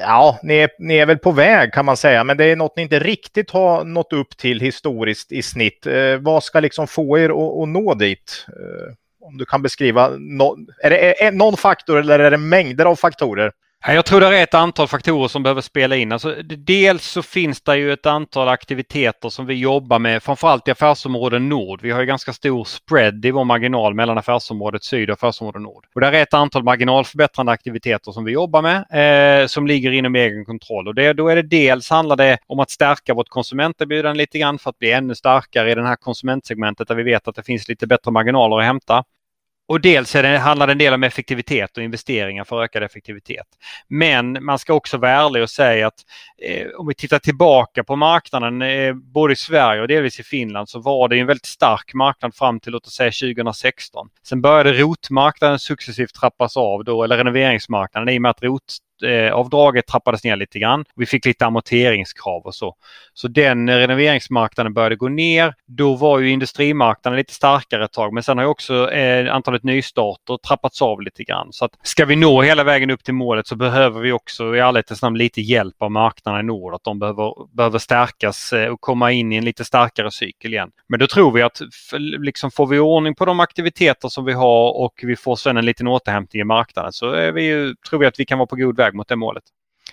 ja, ni är, ni är väl på väg kan man säga, men det är något ni inte riktigt har nått upp till historiskt i snitt. Eh, vad ska liksom få er att, att nå dit? Eh, om du kan beskriva, no, är det är någon faktor eller är det mängder av faktorer? Jag tror det är ett antal faktorer som behöver spela in. Alltså, dels så finns det ju ett antal aktiviteter som vi jobbar med, framförallt i affärsområde Nord. Vi har ju ganska stor spread i vår marginal mellan affärsområdet Syd och affärsområde Nord. Och där är ett antal marginalförbättrande aktiviteter som vi jobbar med eh, som ligger inom egen kontroll. Och det, då är det dels handlar det om att stärka vårt konsumenterbjudande lite grann för att bli ännu starkare i det här konsumentsegmentet där vi vet att det finns lite bättre marginaler att hämta. Och dels är det, handlar det en del om effektivitet och investeringar för ökad effektivitet. Men man ska också vara ärlig och säga att eh, om vi tittar tillbaka på marknaden eh, både i Sverige och delvis i Finland så var det en väldigt stark marknad fram till låt oss säga 2016. Sen började rotmarknaden successivt trappas av då, eller renoveringsmarknaden i och med att rot Eh, ränteavdraget trappades ner lite grann. Vi fick lite amorteringskrav och så. Så den eh, renoveringsmarknaden började gå ner. Då var ju industrimarknaden lite starkare ett tag men sen har ju också eh, antalet nystarter trappats av lite grann. Så att ska vi nå hela vägen upp till målet så behöver vi också i ärlighetens namn lite hjälp av marknaden i nord. Att de behöver, behöver stärkas eh, och komma in i en lite starkare cykel igen. Men då tror vi att liksom får vi ordning på de aktiviteter som vi har och vi får sen en liten återhämtning i marknaden så är vi ju, tror vi att vi kan vara på god väg mot det målet.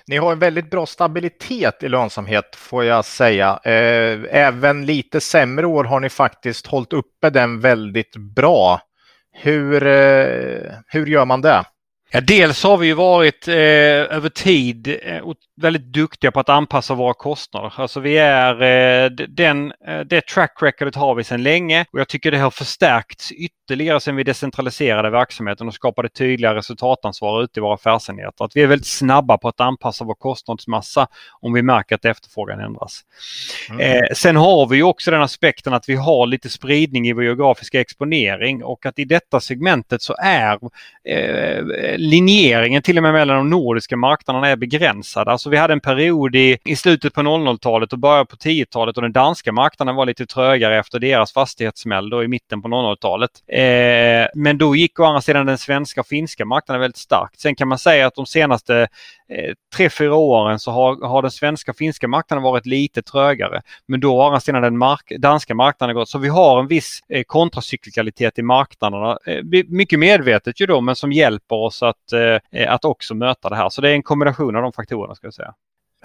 Ni har en väldigt bra stabilitet i lönsamhet får jag säga. Eh, även lite sämre år har ni faktiskt hållit uppe den väldigt bra. Hur, eh, hur gör man det? Ja, dels har vi ju varit eh, över tid eh, väldigt duktiga på att anpassa våra kostnader. Alltså vi är, eh, den, eh, det track recordet har vi sedan länge och jag tycker det har förstärkts ytterligare sedan vi decentraliserade verksamheten och skapade tydliga resultatansvar ute i våra affärsenheter. Att vi är väldigt snabba på att anpassa vår kostnadsmassa om vi märker att efterfrågan ändras. Mm. Eh, sen har vi också den aspekten att vi har lite spridning i vår geografiska exponering och att i detta segmentet så är linjeringen till och med mellan de nordiska marknaderna är begränsad. Alltså vi hade en period i, i slutet på 00-talet och början på 10-talet och den danska marknaden var lite trögare efter deras fastighetssmäll då i mitten på 00-talet. Eh, men då gick å andra sidan den svenska och finska marknaden väldigt starkt. Sen kan man säga att de senaste eh, tre, fyra åren så har, har den svenska och finska marknaden varit lite trögare. Men då å andra sidan den mark danska marknaden gått. Så vi har en viss eh, kontracyklikalitet i marknaderna. Eh, mycket medvetet ju då men som hjälper oss att, Eh, eh, att också möta det här. Så det är en kombination av de faktorerna ska jag säga.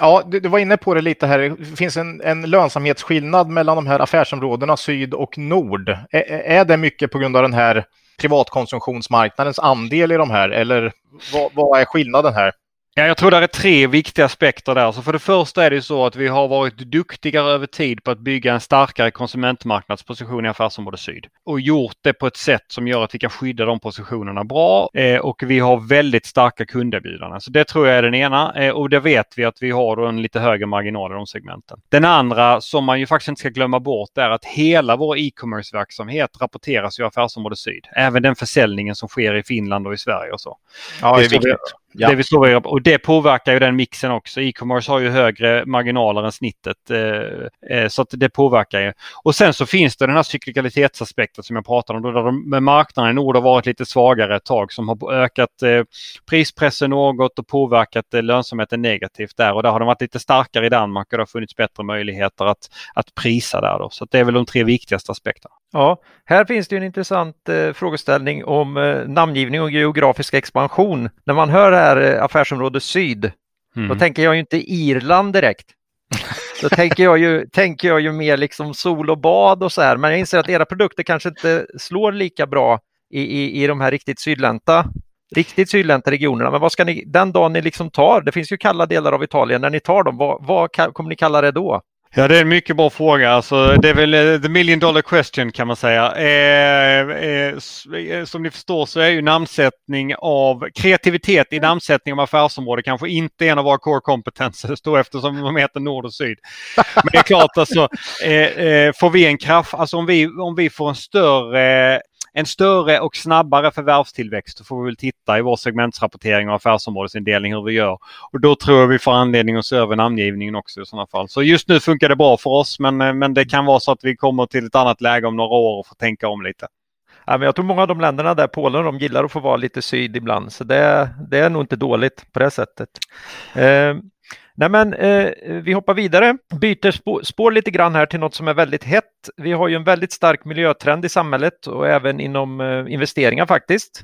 Ja, du, du, var inne på det lite här. Det finns en, en lönsamhetsskillnad mellan de här affärsområdena syd och nord. Är, är det mycket på grund av den här privatkonsumtionsmarknadens andel i de här eller vad, vad är skillnaden här? Ja, jag tror det är tre viktiga aspekter där. Så för det första är det så att vi har varit duktigare över tid på att bygga en starkare konsumentmarknadsposition i affärsområde syd och gjort det på ett sätt som gör att vi kan skydda de positionerna bra eh, och vi har väldigt starka kunderbjudanden. Så det tror jag är den ena eh, och det vet vi att vi har en lite högre marginal i de segmenten. Den andra som man ju faktiskt inte ska glömma bort är att hela vår e-commerce verksamhet rapporteras i affärsområde syd. Även den försäljningen som sker i Finland och i Sverige och så. Ja, det är viktigt. Ja. Det vi står och det påverkar ju den mixen också. E-commerce har ju högre marginaler än snittet. Eh, eh så att det påverkar ju. Och sen så finns det den här cyklikalitetsaspekten som jag pratade om. Då där de, marknaden i nord har varit lite svagare ett tag som har ökat eh, prispressen något och påverkat eh, lönsamheten negativt där. Och där har de varit lite starkare i Danmark och det har funnits bättre möjligheter att, att prisa där. Då. Så det är väl de tre viktigaste aspekterna. Ja, här finns det en intressant eh, frågeställning om eh, namngivning och geografisk expansion. När man hör här eh, affärsområde syd, mm. då tänker jag ju inte Irland direkt. Då tänker jag, ju, tänker jag ju mer liksom sol och bad och så här, men jag inser att era produkter kanske inte slår lika bra i, i, i de här riktigt sydlänta riktigt sydlänta regionerna. Men vad ska ni, den dagen ni liksom tar, det finns ju kalla delar av Italien, när ni tar dem, vad, vad kommer ni kalla det då? Ja, det är en mycket bra fråga. Alltså, det är väl eh, the million dollar question kan man säga. Eh, eh, eh, som ni förstår så är ju namnsättning av kreativitet i namnsättning av affärsområde kanske inte en av våra core competences då eftersom de heter nord och syd. Men det är klart alltså, eh, eh, får vi en kraft, alltså om vi, om vi får en större en större och snabbare förvärvstillväxt. Då får vi väl titta i vår segmentsrapportering och affärsområdesindelning hur vi gör. Och då tror jag vi får anledning att se över namngivningen också i sådana fall. Så just nu funkar det bra för oss men, men det kan vara så att vi kommer till ett annat läge om några år och får tänka om lite. Ja, men jag tror många av de länderna där, Polen, de gillar att få vara lite syd ibland. Så det, det är nog inte dåligt på det sättet. Eh, Nej, men eh, vi hoppar vidare, byter spår, spår, lite grann här till något som är väldigt hett. Vi har ju en väldigt stark miljötrend i samhället och även inom eh, investeringar faktiskt.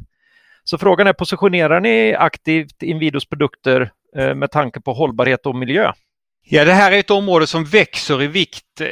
Så frågan är, positionerar ni aktivt Inwidos produkter eh, med tanke på hållbarhet och miljö? Ja, det här är ett område som växer i vikt eh,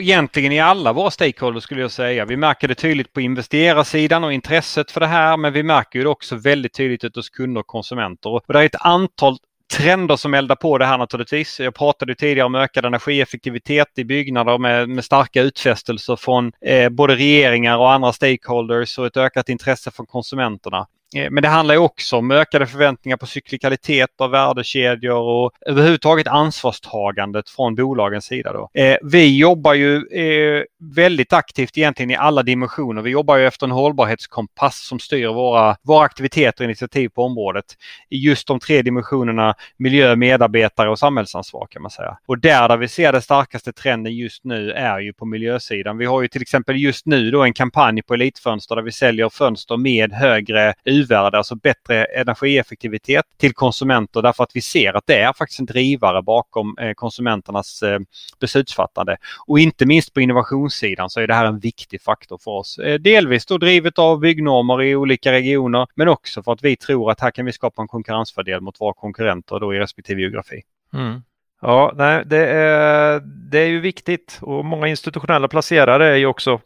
egentligen i alla våra stakeholders skulle jag säga. Vi märker det tydligt på investerarsidan och intresset för det här men vi märker det också väldigt tydligt ute hos kunder och konsumenter. Och det är ett antal trender som eldar på det här naturligtvis. Jag pratade tidigare om ökad energieffektivitet i byggnader med, med starka utfästelser från eh, både regeringar och andra stakeholders och ett ökat intresse från konsumenterna. Eh, men det handlar ju också om ökade förväntningar på cyklikalitet av värdekedjor och överhuvudtaget ansvarstagandet från bolagens sida. Då. Eh, vi jobbar ju eh, väldigt aktivt egentligen i alla dimensioner. Vi jobbar ju efter en hållbarhetskompass som styr våra, våra aktiviteter och initiativ på området. I just de tre dimensionerna miljö, medarbetare och samhällsansvar kan man säga. Och där, där vi ser den starkaste trenden just nu är ju på miljösidan. Vi har ju till exempel just nu då en kampanj på Elitfönster där vi säljer fönster med högre U-värde, alltså bättre energieffektivitet till konsumenter därför att vi ser att det är faktiskt en drivare bakom eh, konsumenternas eh, beslutsfattande. Och inte minst på innovationssidan så är det här en viktig faktor för oss. Eh, delvis då drivet av byggnormer i olika regioner men också för att vi tror att här kan vi skapa en konkurrensfördel mot våra konkurrenter då i respektive geografi. Mm. Ja, nej, det, är, det är ju viktigt och många institutionella placerare är ju också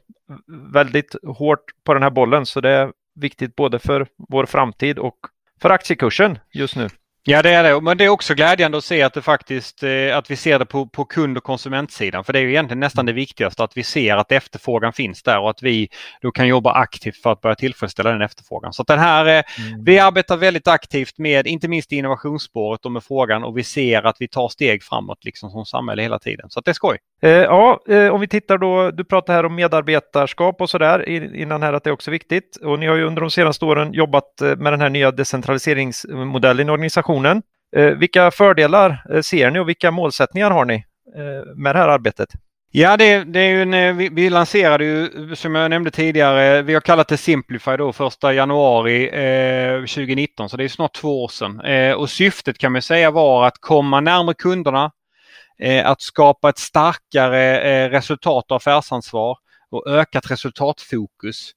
väldigt hårt på den här bollen så det viktigt både för vår framtid och för aktiekursen just nu. Ja det är det, men det är också glädjande att se att det faktiskt eh, att vi ser det på, på kund och konsumentsidan. För det är ju egentligen nästan det viktigaste att vi ser att efterfrågan finns där och att vi då kan jobba aktivt för att börja tillfredsställa den efterfrågan. Så den här, eh, mm. vi arbetar väldigt aktivt med, inte minst i innovationsspåret och med frågan och vi ser att vi tar steg framåt liksom som samhälle hela tiden. Så det är skoj. Eh, ja, eh, om vi tittar då, du pratar här om medarbetarskap och sådär innan här att det är också viktigt. Och ni har ju under de senaste åren jobbat med den här nya decentraliseringsmodellen i organisationen. Eh, vilka fördelar eh, ser ni och vilka målsättningar har ni eh, med det här arbetet? Ja, det, det är ju en, vi, vi lanserade ju som jag nämnde tidigare, vi har kallat det Simplify då första januari eh, 2019 så det är snart två år sedan. Eh, och syftet kan man säga var att komma närmare kunderna, Eh, att skapa ett starkare eh, resultat och affärsansvar och ökat resultatfokus.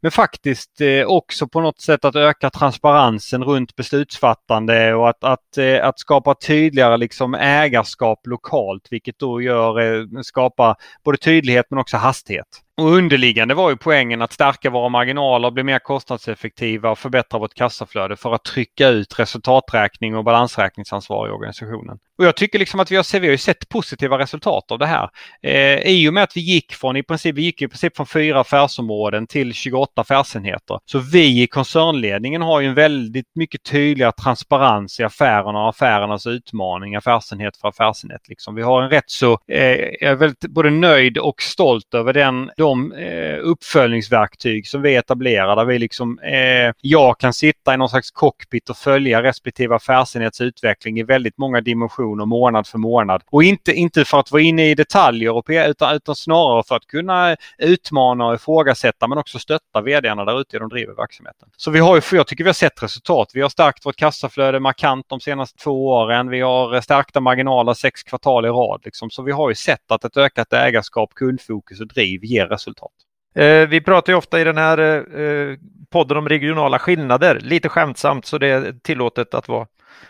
Men faktiskt eh, också på något sätt att öka transparensen runt beslutsfattande och att, att, eh, att skapa tydligare liksom ägarskap lokalt vilket då gör, eh, skapar både tydlighet men också hastighet. Och underliggande var ju poängen att stärka våra marginaler, bli mer kostnadseffektiva och förbättra vårt kassaflöde för att trycka ut resultaträkning och balansräkningsansvar i organisationen. Och jag tycker liksom att vi har, vi har sett positiva resultat av det här. Eh, I och med att vi gick från i princip, vi gick i princip från fyra affärsområden till 28 affärsenheter. Så vi i koncernledningen har ju en väldigt mycket tydligare transparens i affärerna och affärernas utmaning, affärsenhet för affärsenhet. Liksom. Vi har en rätt så, eh, jag är väldigt både nöjd och stolt över den, de eh, uppföljningsverktyg som vi etablerar där vi liksom, eh, jag kan sitta i någon slags cockpit och följa respektive affärsenhets utveckling i väldigt många dimensioner månad för månad. Och inte, inte för att vara inne i detaljer och, utan, utan snarare för att kunna utmana och ifrågasätta men också stötta vdarna där ute de driver verksamheten. Så vi har ju, jag tycker vi har sett resultat. Vi har stärkt vårt kassaflöde markant de senaste två åren. Vi har eh, stärkta marginaler sex kvartal i rad. Liksom. Så vi har ju sett att ett ökat ägarskap, kundfokus och driv ger resultat. Eh, vi pratar ju ofta i den här eh, podden om regionala skillnader, lite skämtsamt så det är tillåtet att vara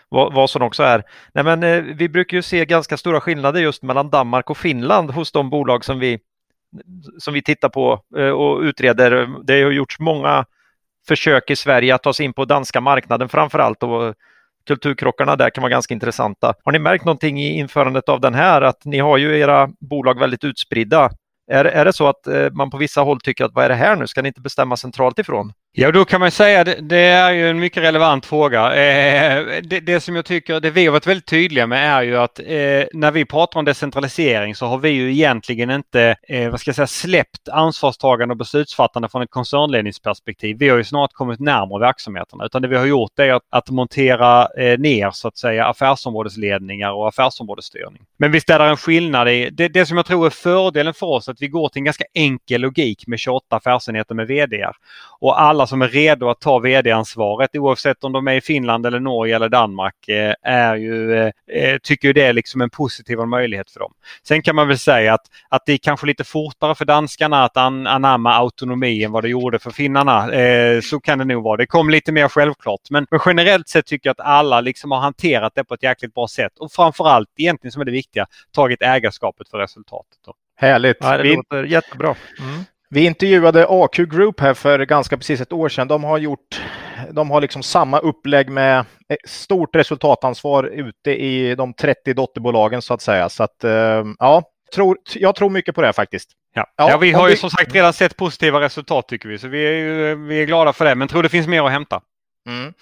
vad, vad som också är. Nej, men, eh, vi brukar ju se ganska stora skillnader just mellan Danmark och Finland hos de bolag som vi, som vi tittar på och utreder. Det har gjorts många försök i Sverige att ta sig in på danska marknaden framför allt och kulturkrockarna där kan vara ganska intressanta. Har ni märkt någonting i införandet av den här att ni har ju era bolag väldigt utspridda är, är det så att eh, man på vissa håll tycker att vad är det här nu, ska ni inte bestämma centralt ifrån? Ja, då kan man säga det, det är ju en mycket relevant fråga. Eh, det, det, som jag tycker, det vi har varit väldigt tydliga med är ju att eh, när vi pratar om decentralisering så har vi ju egentligen inte, eh, vad ska jag säga, släppt ansvarstagande och beslutsfattande från ett koncernledningsperspektiv. Vi har ju snart kommit närmare verksamheterna utan det vi har gjort är att, att montera eh, ner så att säga affärsområdesledningar och affärsområdesstyrning. Men visst är det en skillnad i, det, det som jag tror är fördelen för oss att vi går till en ganska enkel logik med 28 affärsenheter med VD och alla som är redo att ta vd-ansvaret oavsett om de är i Finland eller Norge eller Danmark eh, är ju, eh, eh, tycker det är liksom en positiv möjlighet för dem. Sen kan man väl säga att, att det är kanske lite fortare för danskarna att an, anamma autonomi än vad det gjorde för finnarna. Så kan det nog vara. Det kom lite mer självklart. Men, men generellt sett tycker jag att alla liksom har hanterat det på ett jäkligt bra sätt och framförallt egentligen som är det viktiga tagit ägarskapet för resultatet. Då. Härligt. Ja, det låter jättebra. Mm. Vi intervjuade AQ Group här för ganska precis ett år sedan. De har gjort de har liksom samma upplägg med stort resultatansvar ute i de 30 dotterbolagen så att säga. Så att, eh, ja, Tror, jag tror mycket på det faktiskt. Ja, ja, ja vi har ju vi... som sagt redan sett positiva resultat tycker vi, så vi är, vi är glada för det, men tror det finns mer att hämta. Mm.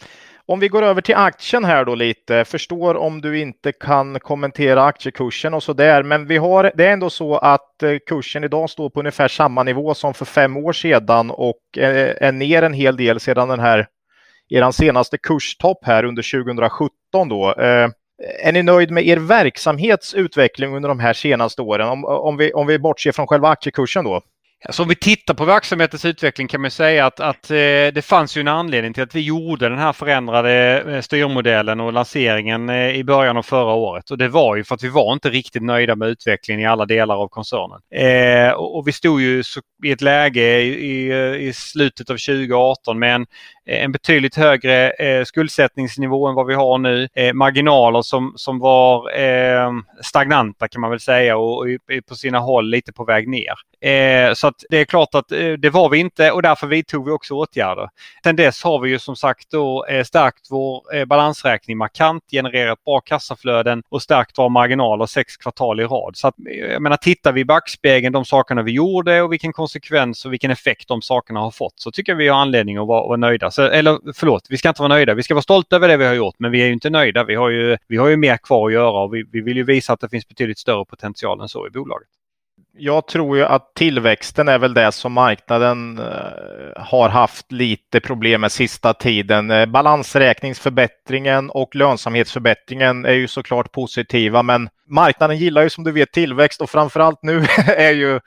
Om vi går över till aktien här då lite. Förstår om du inte kan kommentera aktiekursen och så där. Men vi har, det är ändå så att eh, kursen idag står på ungefär samma nivå som för fem år sedan och eh, är ner en hel del sedan den här er senaste kurstopp här under 2017 då. Eh, är ni nöjd med er verksamhetsutveckling under de här senaste åren? Om, om, vi, om vi bortser från själva aktiekursen då. Alltså om vi tittar på verksamhetens utveckling kan man säga att, att eh, det fanns ju en anledning till att vi gjorde den här förändrade eh, styrmodellen och lanseringen eh, i början av förra året. Och det var ju för att vi var inte riktigt nöjda med utvecklingen i alla delar av koncernen. Eh, och, och, vi stod ju så, i ett läge i, i, i, slutet av 2018 med en, Eh, en betydligt högre eh, skuldsättningsnivå än vad vi har nu. Eh, marginaler som, som var eh, stagnanta kan man väl säga och, och på sina håll lite på väg ner. Eh, så att det är klart att eh, det var vi inte och därför vidtog vi också åtgärder. Sen dess har vi ju som sagt då eh, stärkt vår eh, balansräkning markant, genererat bra kassaflöden och stärkt våra marginaler sex kvartal i rad. Så att, jag menar, tittar vi i backspegeln de sakerna vi gjorde och vilken konsekvens och vilken effekt de sakerna har fått så tycker jag vi har anledning att vara, vara nöjda alltså, eller förlåt, vi ska inte vara nöjda. Vi ska vara stolta över det vi har gjort men vi är ju inte nöjda. Vi har ju, vi har ju mer kvar att göra och vi, vi vill ju visa att det finns betydligt större potential än så i bolaget jag tror ju att tillväxten är väl det som marknaden eh, har haft lite problem med sista tiden. Eh, balansräkningsförbättringen och lönsamhetsförbättringen är ju såklart positiva, men marknaden gillar ju som du vet tillväxt och framförallt nu är ju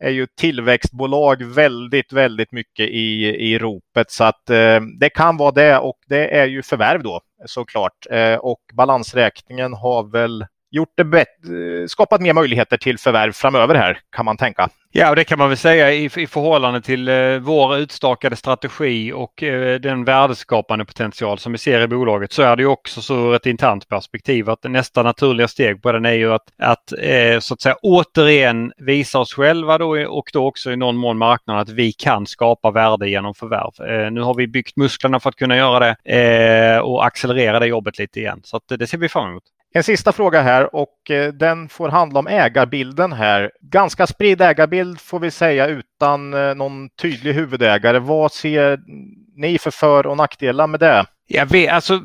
är ju tillväxtbolag väldigt, väldigt mycket i, i ropet. Så att eh, det kan vara det och det är ju förvärv då såklart. Eh, och balansräkningen har väl gjort det bättre, skapat mer möjligheter till förvärv framöver här kan man tänka. Ja, och det kan man väl säga i, i förhållande till eh, vår utstakade strategi och eh, den värdeskapande potential som vi ser i bolaget så är det ju också så ur ett internt perspektiv att nästa naturliga steg på den är ju att, att eh, så att säga återigen visa oss själva då och då också i någon mån marknaden att vi kan skapa värde genom förvärv. Eh, nu har vi byggt musklerna för att kunna göra det eh, och accelerera det jobbet lite igen. Så att, det ser vi fram emot. En sista fråga här och eh, den får handla om ägarbilden här. Ganska spridd ägarbild får vi säga utan eh, någon tydlig huvudägare. Vad ser ni för för och nackdelar med det? Ja, vi, alltså,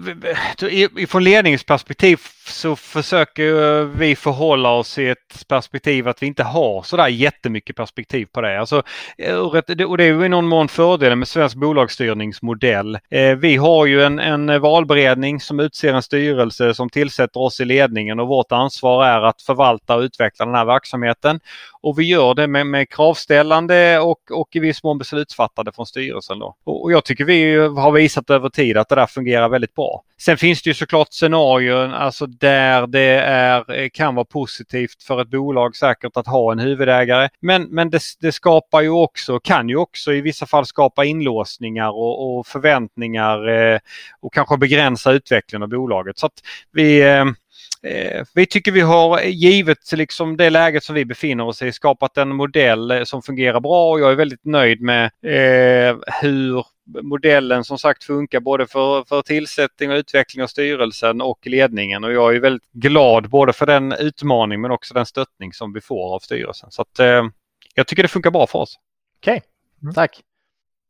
från ledningsperspektiv så försöker eh, vi förhålla oss i ett perspektiv att vi inte har sådär jättemycket perspektiv på det. Alltså, eh, och det är ju i någon mån fördelen med svensk bolagsstyrningsmodell. Eh, vi har ju en, en valberedning som utser en styrelse som tillsätter oss i ledningen och vårt ansvar är att förvalta och utveckla den här verksamheten. Och vi gör det med, med kravställande och, och i viss mån beslutsfattande från styrelsen. Då. Och jag tycker vi har visat över tid att det där fungerar väldigt bra. Sen finns det ju såklart scenarion alltså där det är, eh, kan vara positivt för ett bolag säkert att ha en huvudägare. Men, men det, det skapar ju också, kan ju också i vissa fall skapa inlåsningar och, och förväntningar eh, och kanske begränsa utvecklingen av bolaget. Så att vi eh, eh vi tycker vi har, givet liksom det läget som vi befinner oss i, skapat en modell eh, som fungerar bra och jag är väldigt nöjd med eh, hur modellen som sagt funkar både för, för tillsättning och utveckling av styrelsen och ledningen och jag är väldigt glad både för den utmaning men också den stöttning som vi får av styrelsen. Så att, eh, jag tycker det funkar bra för oss. Okej, okay. Mm. tack.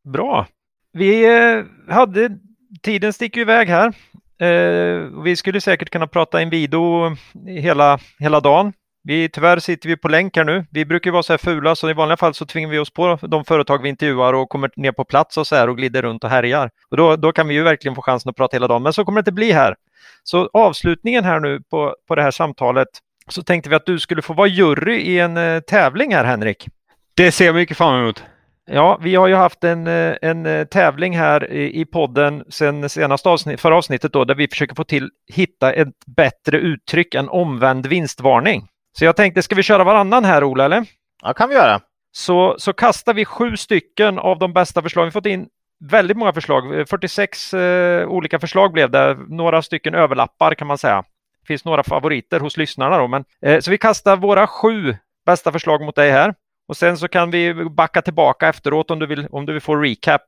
Bra. Vi eh, hade, tiden sticker iväg här. Eh, vi skulle säkert kunna prata in video hela, hela dagen. Vi, tyvärr sitter vi på länk här nu. Vi brukar vara så här fula så i vanliga fall så tvingar vi oss på de företag vi intervjuar och kommer ner på plats och så här och glider runt och härjar. Och då, då kan vi ju verkligen få chansen att prata hela dagen. Men så kommer det inte bli här. Så avslutningen här nu på, på det här samtalet så tänkte vi att du skulle få vara jury i en eh, tävling här Henrik. Det ser jag mycket fram emot. Ja, vi har ju haft en, eh, en eh, tävling här i podden sen senaste avsnitt, förra avsnittet då, där vi försöker få till hitta ett bättre uttryck än omvänd vinstvarning. Så jag tänkte, ska vi köra varannan här Ola, eller? Ja, kan vi göra. Så, så kastar vi sju stycken av de bästa förslagen. Vi har fått in väldigt många förslag. 46 eh, olika förslag blev det. Några stycken överlappar kan man säga. Det finns några favoriter hos lyssnarna då. Men, eh, så vi kastar våra sju bästa förslag mot dig här. Och sen så kan vi backa tillbaka efteråt om du vill, om du vill få recap.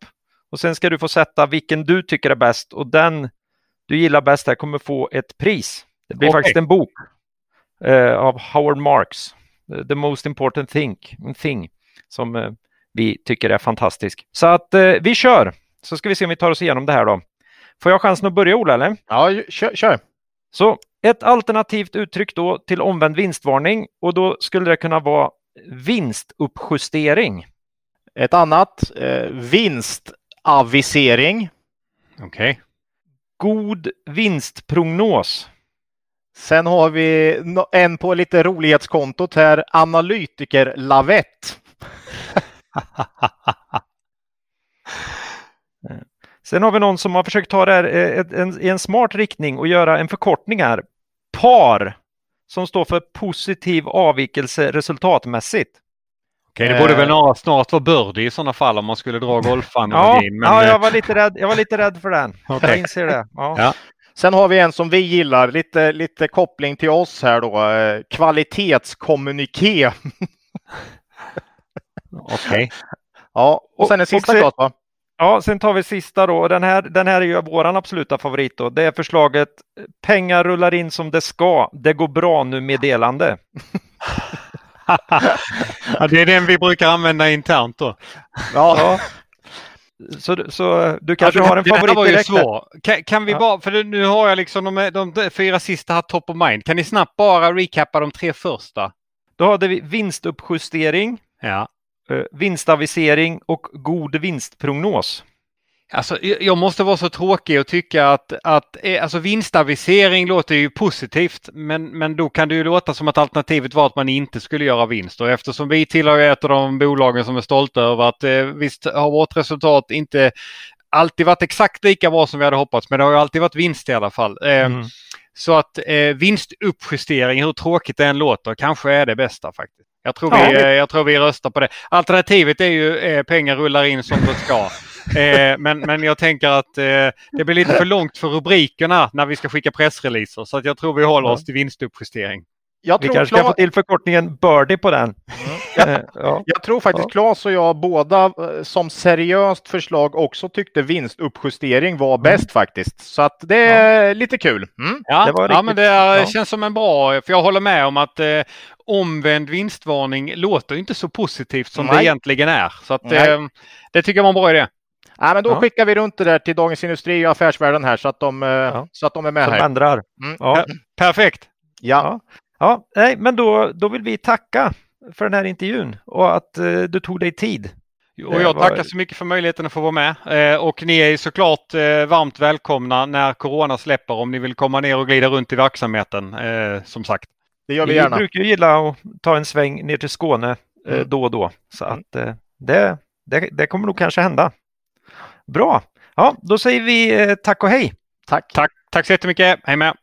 Och sen ska du få sätta vilken du tycker är bäst och den du gillar bäst här kommer få ett pris. Det blir okay. faktiskt en bok av Howard Marks. The most important thing, thing som eh, vi tycker är fantastisk. Så att eh, vi kör, så ska vi se om vi tar oss igenom det här då. Får jag chansen att börja Ola eller? Ja, kör. kör. Så ett alternativt uttryck då till omvänd vinstvarning och då skulle det kunna vara vinstuppjustering. Ett annat, eh, vinstavisering. Okej. Okay. God vinstprognos. Sen har vi en på lite rolighetskontot här, analytiker-lavett. Sen har vi någon som har försökt ta det här i en smart riktning och göra en förkortning här. PAR, som står för positiv avvikelse resultatmässigt. Okej, det borde väl eh. snart vara birdie i sådana fall om man skulle dra golfanalogin. Ja, men... ja jag, var lite rädd, jag var lite rädd för den. Okay. Jag inser det. Ja. ja. Sen har vi en som vi gillar, lite, lite koppling till oss här då. Eh, kvalitetskommuniké. Okej. Okay. Ja, och sen en sista och sen, va? Ja, sen tar vi sista då. Den här, den här är ju våran absoluta favorit då. Det är förslaget pengar rullar in som det ska. Det går bra nu meddelande. ja, det är den vi brukar använda internt då. Ja. Så, så du kanske ja, har en favorit var direkt? Svår. Kan, kan vi ja. bara, för nu har jag liksom de, de fyra sista här top of mind. Kan ni snabbt bara recappa de tre första? Då hade vi vinstuppjustering, ja. Eh, vinstavisering och god vinstprognos. Alltså, jag måste vara så tråkig och tycka att, att eh, alltså vinstavisering låter ju positivt men, men då kan det ju låta som att alternativet var att man inte skulle göra vinst och eftersom vi tillhör ett av de bolagen som är stolta över att eh, visst har vårt resultat inte alltid varit exakt lika bra som vi hade hoppats men det har ju alltid varit vinst i alla fall. Eh, mm. Så att eh, vinstuppjustering, hur tråkigt det än låter, kanske är det bästa faktiskt. Jag tror, ja, vi, eh, jag tror vi röstar på det. Alternativet är ju eh, pengar rullar in som det ska. Eh, men, men jag tänker att eh, det blir lite för långt för rubrikerna när vi ska skicka pressreleaser. Så att jag tror vi håller oss till vinstuppjustering. Jag vi kanske Kla... ska få till förkortningen Birdie på den. Mm. Jag, ja. jag tror faktiskt Claes och jag båda eh, som seriöst förslag också tyckte vinstuppjustering var mm. bäst faktiskt. Så att det är ja. lite kul. Mm. Ja, det riktigt, ja, men det är, ja. känns som en bra, för jag håller med om att eh, omvänd vinstvarning låter inte så positivt som Nej. det egentligen är. Så att, eh, det tycker jag var en bra idé. Ja, men då ja. skickar vi runt det där till Dagens Industri och Affärsvärlden här så att de, eh, ja. så att de är med Som här. ändrar. Mm. Ja. Perfekt. Ja. ja. nej, men då, då vill vi tacka för den här intervjun och att eh, du tog dig tid. Och jag tackar så mycket för möjligheten att få vara med. Eh, och ni är såklart eh, varmt välkomna när Corona släpper om ni vill komma ner och glida runt i verksamheten. Eh, som sagt. Det gör vi, gärna. Vi brukar gilla att ta en sväng ner till Skåne mm. då och då. Så mm. att det, det, det kommer nog kanske hända. Bra! Ja, då säger vi eh, tack och hej! Tack! Tack, tack så jättemycket! Hej med!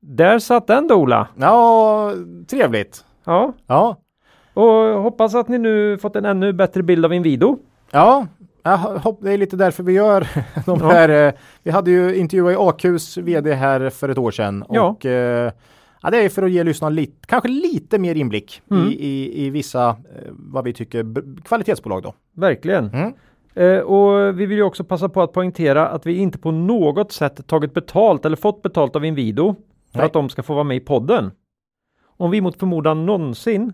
Där satt den då Ola! Ja, trevligt! Ja. ja. Och hoppas att ni nu fått en ännu bättre bild av Inwido. Ja, det är lite därför vi gör de här. Ja. Eh, vi hade ju intervjuat AQs vd här för ett år sedan. Ja. Och, eh, Ja, det är för att ge lyssnarna lite, kanske lite mer inblick mm. i, i, i, vissa, vad vi tycker, kvalitetsbolag då. Verkligen. Mm. Eh, och vi vill ju också passa på att poängtera att vi inte på något sätt tagit betalt eller fått betalt av Inwido för Nej. att de ska få vara med i podden. Om vi mot förmodan någonsin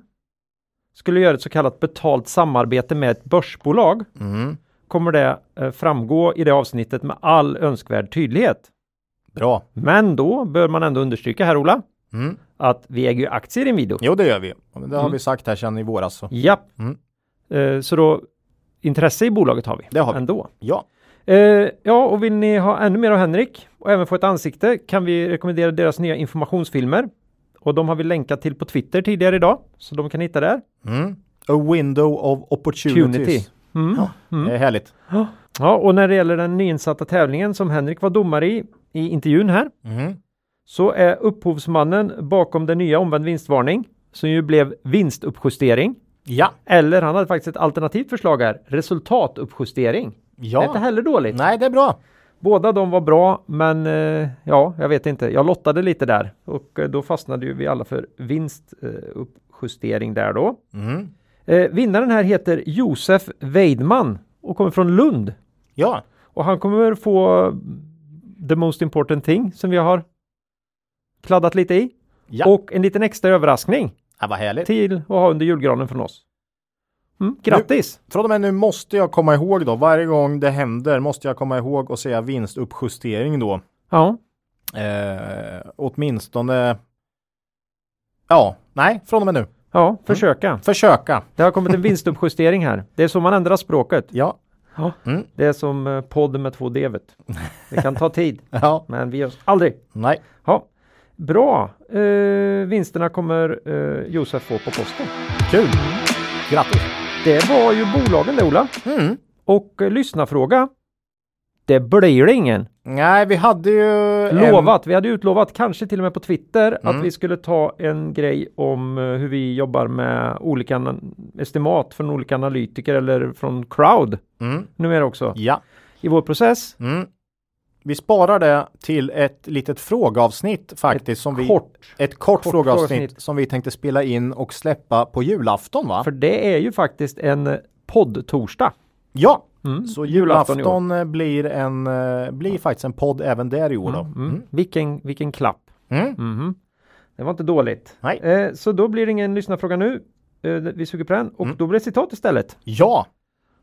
skulle göra ett så kallat betalt samarbete med ett börsbolag mm. kommer det eh, framgå i det avsnittet med all önskvärd tydlighet. Bra. Men då bör man ändå understryka här Ola Mm. Att vi äger ju aktier i Inwido. Jo, det gör vi. Det har mm. vi sagt här sedan i våras. Så. Ja. Mm. Eh, så då intresse i bolaget har vi. Det har vi. Ändå. Ja. Eh, ja, och vill ni ha ännu mer av Henrik och även få ett ansikte kan vi rekommendera deras nya informationsfilmer. Och de har vi länkat till på Twitter tidigare idag, så de kan hitta där. Mm. A window of opportunities. Mm. Ja, mm. Det är härligt. Ja, och när det gäller den nyinsatta tävlingen som Henrik var domare i, i intervjun här, mm så är upphovsmannen bakom den nya omvänd vinstvarning som ju blev vinstuppjustering. Ja. Eller han hade faktiskt ett alternativt förslag här, resultatuppjustering. Ja. Det är inte heller dåligt. Nej, det är bra. Båda de var bra, men eh, ja, jag vet inte. Jag lottade lite där och eh, då fastnade ju vi alla för vinstuppjustering eh, där då. Mm. Eh, vinnaren här heter Josef Weidman och kommer från Lund. Ja. Och han kommer få the most important thing som vi har kladdat lite i. Ja. Och en liten extra överraskning Ja, vad härligt. till att ha under julgranen från oss. Mm, grattis! Från och med nu måste jag komma ihåg då, varje gång det händer måste jag komma ihåg och säga vinstuppjustering då. Ja, Eh, åtminstone. Ja, nej, från och med nu. ja, försöka. Försöka. Det har kommit en vinstuppjustering här. Det är så man ändrar språket. Ja, Ja, Mm. Det är som eh, podd med två d. Det kan ta tid, ja, men vi oss aldrig. nej. Ja, bra. Eh, vinsterna kommer eh, Josef få på posten. Kul. Grattis. Det var ju bolagen det Ola. Mm. Och eh, lyssnarfråga. Det blir ingen. Nej, vi hade ju Lovat. Vi hade utlovat, kanske till och med på Twitter, Mm. att vi skulle ta en grej om eh, hur vi jobbar med olika estimat från olika analytiker eller från crowd En... Mm. numera också Ja. i vår process. Mm. Vi sparar det till ett litet frågeavsnitt faktiskt. som vi, Kort. Ett kort, kort frågeavsnitt, frågeavsnitt. som vi tänkte spela in och släppa på julafton va? För det är ju faktiskt en podd-torsdag. Ja, Mm. så Julafton julafton, eh, blir, en, eh, blir faktiskt en podd även där i år då. Mm. Mm. Vilken, vilken klapp. Mm. Mhm. Det var inte dåligt. Nej. Eh, så då blir det ingen lyssnarfråga nu. Eh, vi suger på den och Mm. då blir det citat istället. Ja,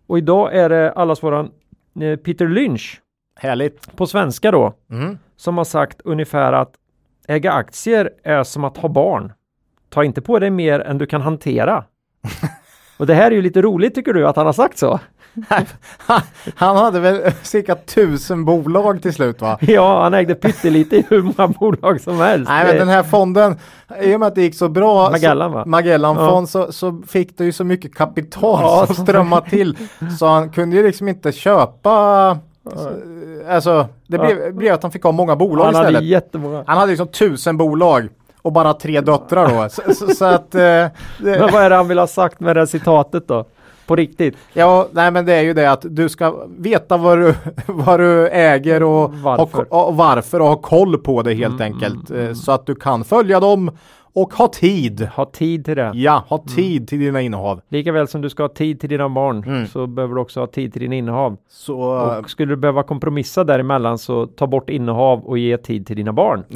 Och idag är det allas våran eh, Peter Lynch härligt. på svenska då Mm. som har sagt ungefär att äga aktier är som att ha barn. Ta inte på dig mer än du kan hantera. och det här är ju lite roligt tycker du att han har sagt så? Han hade väl cirka tusen bolag till slut va? ja, han ägde pyttelite i hur många bolag som helst. Nej men den här fonden, i och med att det gick så bra, Magellan, va? så, Magellanfond, så, så fick det ju så mycket kapital Ja, som strömmade till. Så han kunde ju liksom inte köpa, alltså det blev, blev att han fick ha många bolag han hade istället. jättemånga. Han hade liksom tusen bolag och bara tre döttrar då. Så, så, så att, eh, Men det, vad är det han vill ha sagt med det citatet då? På riktigt? ja, nej men det är ju det att du ska veta vad du, vad du äger och Varför. Ha, och varför och ha koll på det helt Mm, enkelt. eh, Så att du kan följa dem och ha tid. Ha tid till det. Ja, ha tid till dina innehav. Lika väl som du ska ha tid till dina barn Mm. så behöver du också ha tid till din innehav. Så Och skulle du behöva kompromissa däremellan så ta bort innehav och ge tid till dina barn.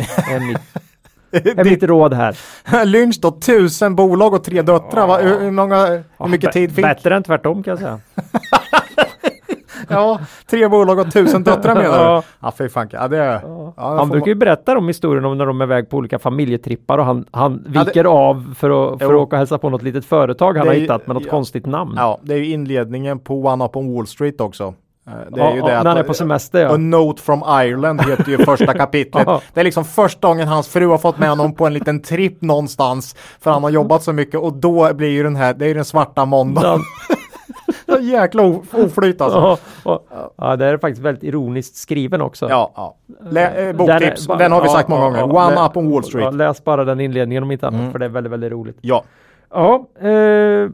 är mitt, råd här. Lynch då, tusen bolag och tre döttrar. Va? Hur, många, hur mycket Ja, tid fick? Bättre än tvärtom kan jag säga. Ja, tre bolag och tusen döttrar menar du? Ja. Ja, fy fan. Ja, det, ja. Ja, Han brukar ju berätta om historien om när de är iväg på olika familjetrippar och han, han Ja, det- viker av för att, för att åka och hälsa på något litet företag han har ju- hittat med något konstigt namn. Ja, det är ju inledningen på One Up on Wall Street också. Eh, Det är ju det när han är på semester ja. A Note from Ireland heter ju första kapitlet. Det är liksom första gången hans fru har fått med honom på en liten tripp någonstans. För han har jobbat så mycket och då blir ju den här, det är ju den svarta måndagen. Jäkla oflyt alltså. Ja, och, ja, det är faktiskt väldigt ironiskt skriven också. Ja, ja. Lä, Den boktips, är- den, har vi ja, sagt många gånger. One lä- Up on Wall Street. Läs bara den inledningen om inte annat Mm. för det är väldigt, väldigt roligt. Ja. Ja, eh,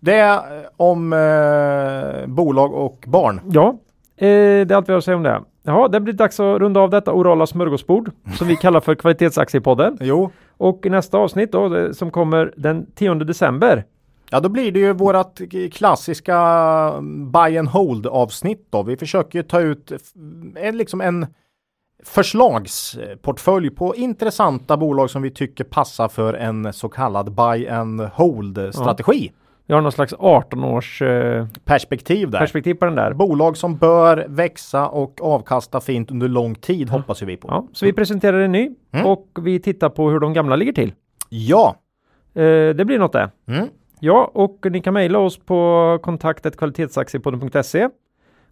Det är eh, om eh, bolag och barn. ja eh, det är allt vi har att säga om det. Ja, det blir dags att runda av detta orala smörgåsbord som vi kallar för kvalitetsaktiepodden. Jo. Och i nästa avsnitt då, som kommer den 10 december. Ja, då blir det ju vårat klassiska mm, buy and hold avsnitt då. Vi försöker ju ta ut en, liksom en förslagsportfölj på intressanta bolag som vi tycker passar för en så kallad buy and hold strategi. Vi har någon slags 18 års eh, Perspektiv där. perspektiv på den där. bolag som bör växa och avkasta fint under lång tid hoppas ju vi på. Ja, så vi presenterar en ny Mm. och vi tittar på hur de gamla ligger till. Ja. Eh, det blir något det. Mm. Ja, och ni kan mejla oss på kontaktet kvalitetsaktiepodden.se.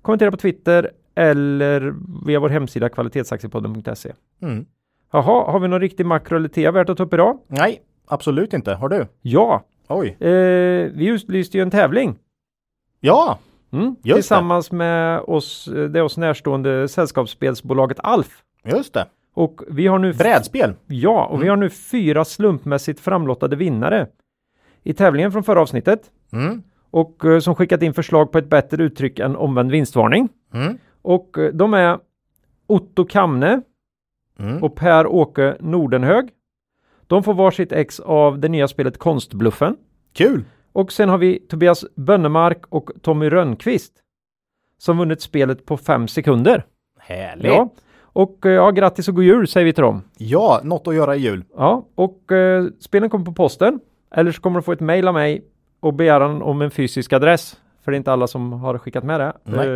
Kommentera på Twitter eller via vår hemsida kvalitetsaktiepodden.se. Mm. Jaha, har vi någon riktig makro eller tea värt att ta upp idag? Nej, absolut inte. Har du? Ja, Oj. eh, vi utlyste ju en tävling. Ja, Mm. det. Tillsammans med oss, det oss närstående sällskapsspelsbolaget Alf. just det. Och vi har nu Brädspel. Ja, och vi har nu fyra slumpmässigt framlottade vinnare i tävlingen från förra avsnittet Mm. och eh, som skickat in förslag på ett bättre uttryck än omvänd vinstvarning. Mm. Och eh, de är Otto Kamne Mm. och Per-Åke Nordenhög. De får varsitt ex av det nya spelet Konstbluffen. Kul. Och sen har vi Tobias Bönnemark och Tommy Rönnqvist som vunnit spelet på fem sekunder. Härligt. Ja. Och eh, ja, grattis och god jul säger vi till dem. Ja, något att göra i jul. Ja, och eh, spelen kommer på posten. Eller så kommer du få ett mejl av mig och begäran om en fysisk adress. För det är inte alla som har skickat med det.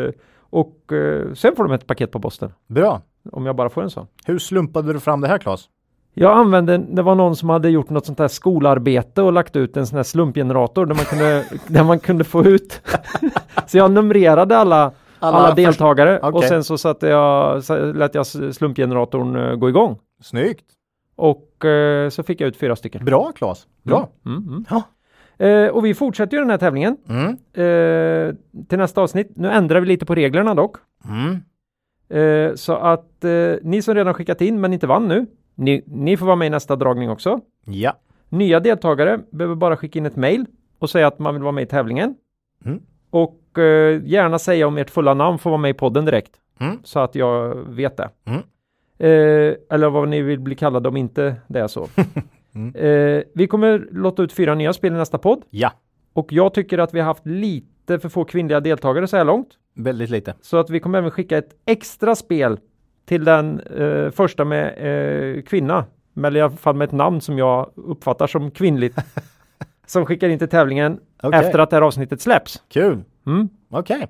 Eh, och eh, sen får de ett paket på posten. Bra. Om jag bara får en sån. Hur slumpade du fram det här Claes? Jag använde, det var någon som hade gjort något sånt här skolarbete och lagt ut en sån här slumpgenerator där man kunde, där man kunde få ut. så jag numrerade alla, alla, först- deltagare och Okej. sen så satte jag, så lät jag slumpgeneratorn eh, gå igång. Snyggt. Och eh, så fick jag ut fyra stycken. Bra Claes. Bra. Mm, mm. Ja. Eh, och vi fortsätter ju den här tävlingen Mm. eh, till nästa avsnitt. Nu ändrar vi lite på reglerna dock. Mm. Eh, så att eh, ni som redan skickat in men inte vann nu, ni, ni får vara med i nästa dragning också. Ja. Nya deltagare behöver bara skicka in ett mail och säga att man vill vara med i tävlingen. Mm. Och eh, gärna säga om ert fulla namn får vara med i podden direkt. Mm. Så att jag vet det. Eh, eller vad ni vill bli kallade om inte det är så. Mm. eh, vi kommer låta ut fyra nya spel i nästa podd. Ja. Och jag tycker att vi har haft lite för få kvinnliga deltagare så här långt. Väldigt lite. Så att vi kommer även skicka ett extra spel till den eh, första med eh, kvinna. Eller i alla fall med ett namn som jag uppfattar som kvinnligt. som skickar in till tävlingen Okej. efter att det här avsnittet släpps. Kul. Mm. Okej.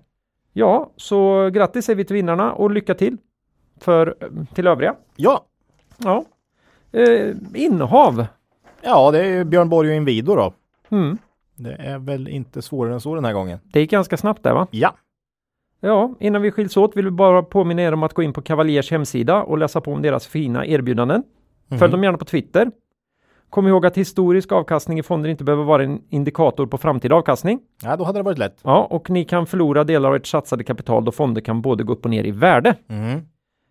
Ja, så grattis säger vi till vinnarna och lycka till för, till övriga. Ja. Ja. Eh, innehav. Ja, det är Björn Borg och Inwido då. Mm. Det är väl inte svårare än så den här gången. Det gick ganska snabbt där va? Ja. Ja, innan vi skiljs åt vill vi bara påminna er om att gå in på Cavaliers hemsida och läsa på om deras fina erbjudanden. Följ dem gärna på Twitter. Kom ihåg att historisk avkastning i fonder inte behöver vara en indikator på framtida avkastning. Ja, då hade det varit lätt. Ja, och ni kan förlora delar av ert satsade kapital då fonder kan både gå upp och ner i värde. Mm.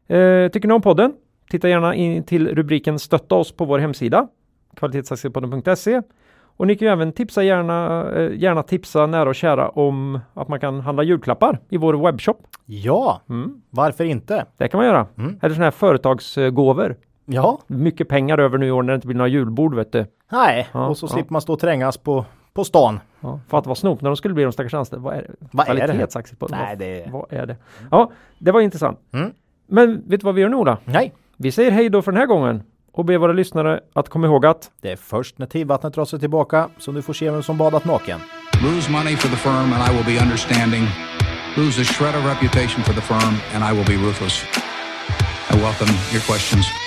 Eh, tycker ni om podden? Titta gärna in till rubriken Stötta oss på vår hemsida kvalitetsaktiepodden.se och ni kan ju även tipsa gärna, eh, gärna tipsa nära och kära om att man kan handla julklappar i vår webbshop. Ja, Mm, varför inte? det kan man göra. Mm. Eller sådana här företagsgåvor. Ja. Mycket pengar över nu i år när det inte blir några julbord vet du. Nej, Ja, och så ja. slipper man stå och trängas på, på stan. Ja, för att vara snop när de skulle bli de stackars anställda. Vad är det? Vad är det? Nej, det är... Vad är det? Ja, det var intressant. Mm. Men vet du vad vi gör nu Ola? Nej, Vi säger hej då för den här gången och ber våra lyssnare att komma ihåg att det är först när tidvattnet drar sig tillbaka som du får se vem som badat naken. Lose money for the firm and I will be understanding. Lose a shred of reputation for the firm and I will be ruthless. I welcome your questions.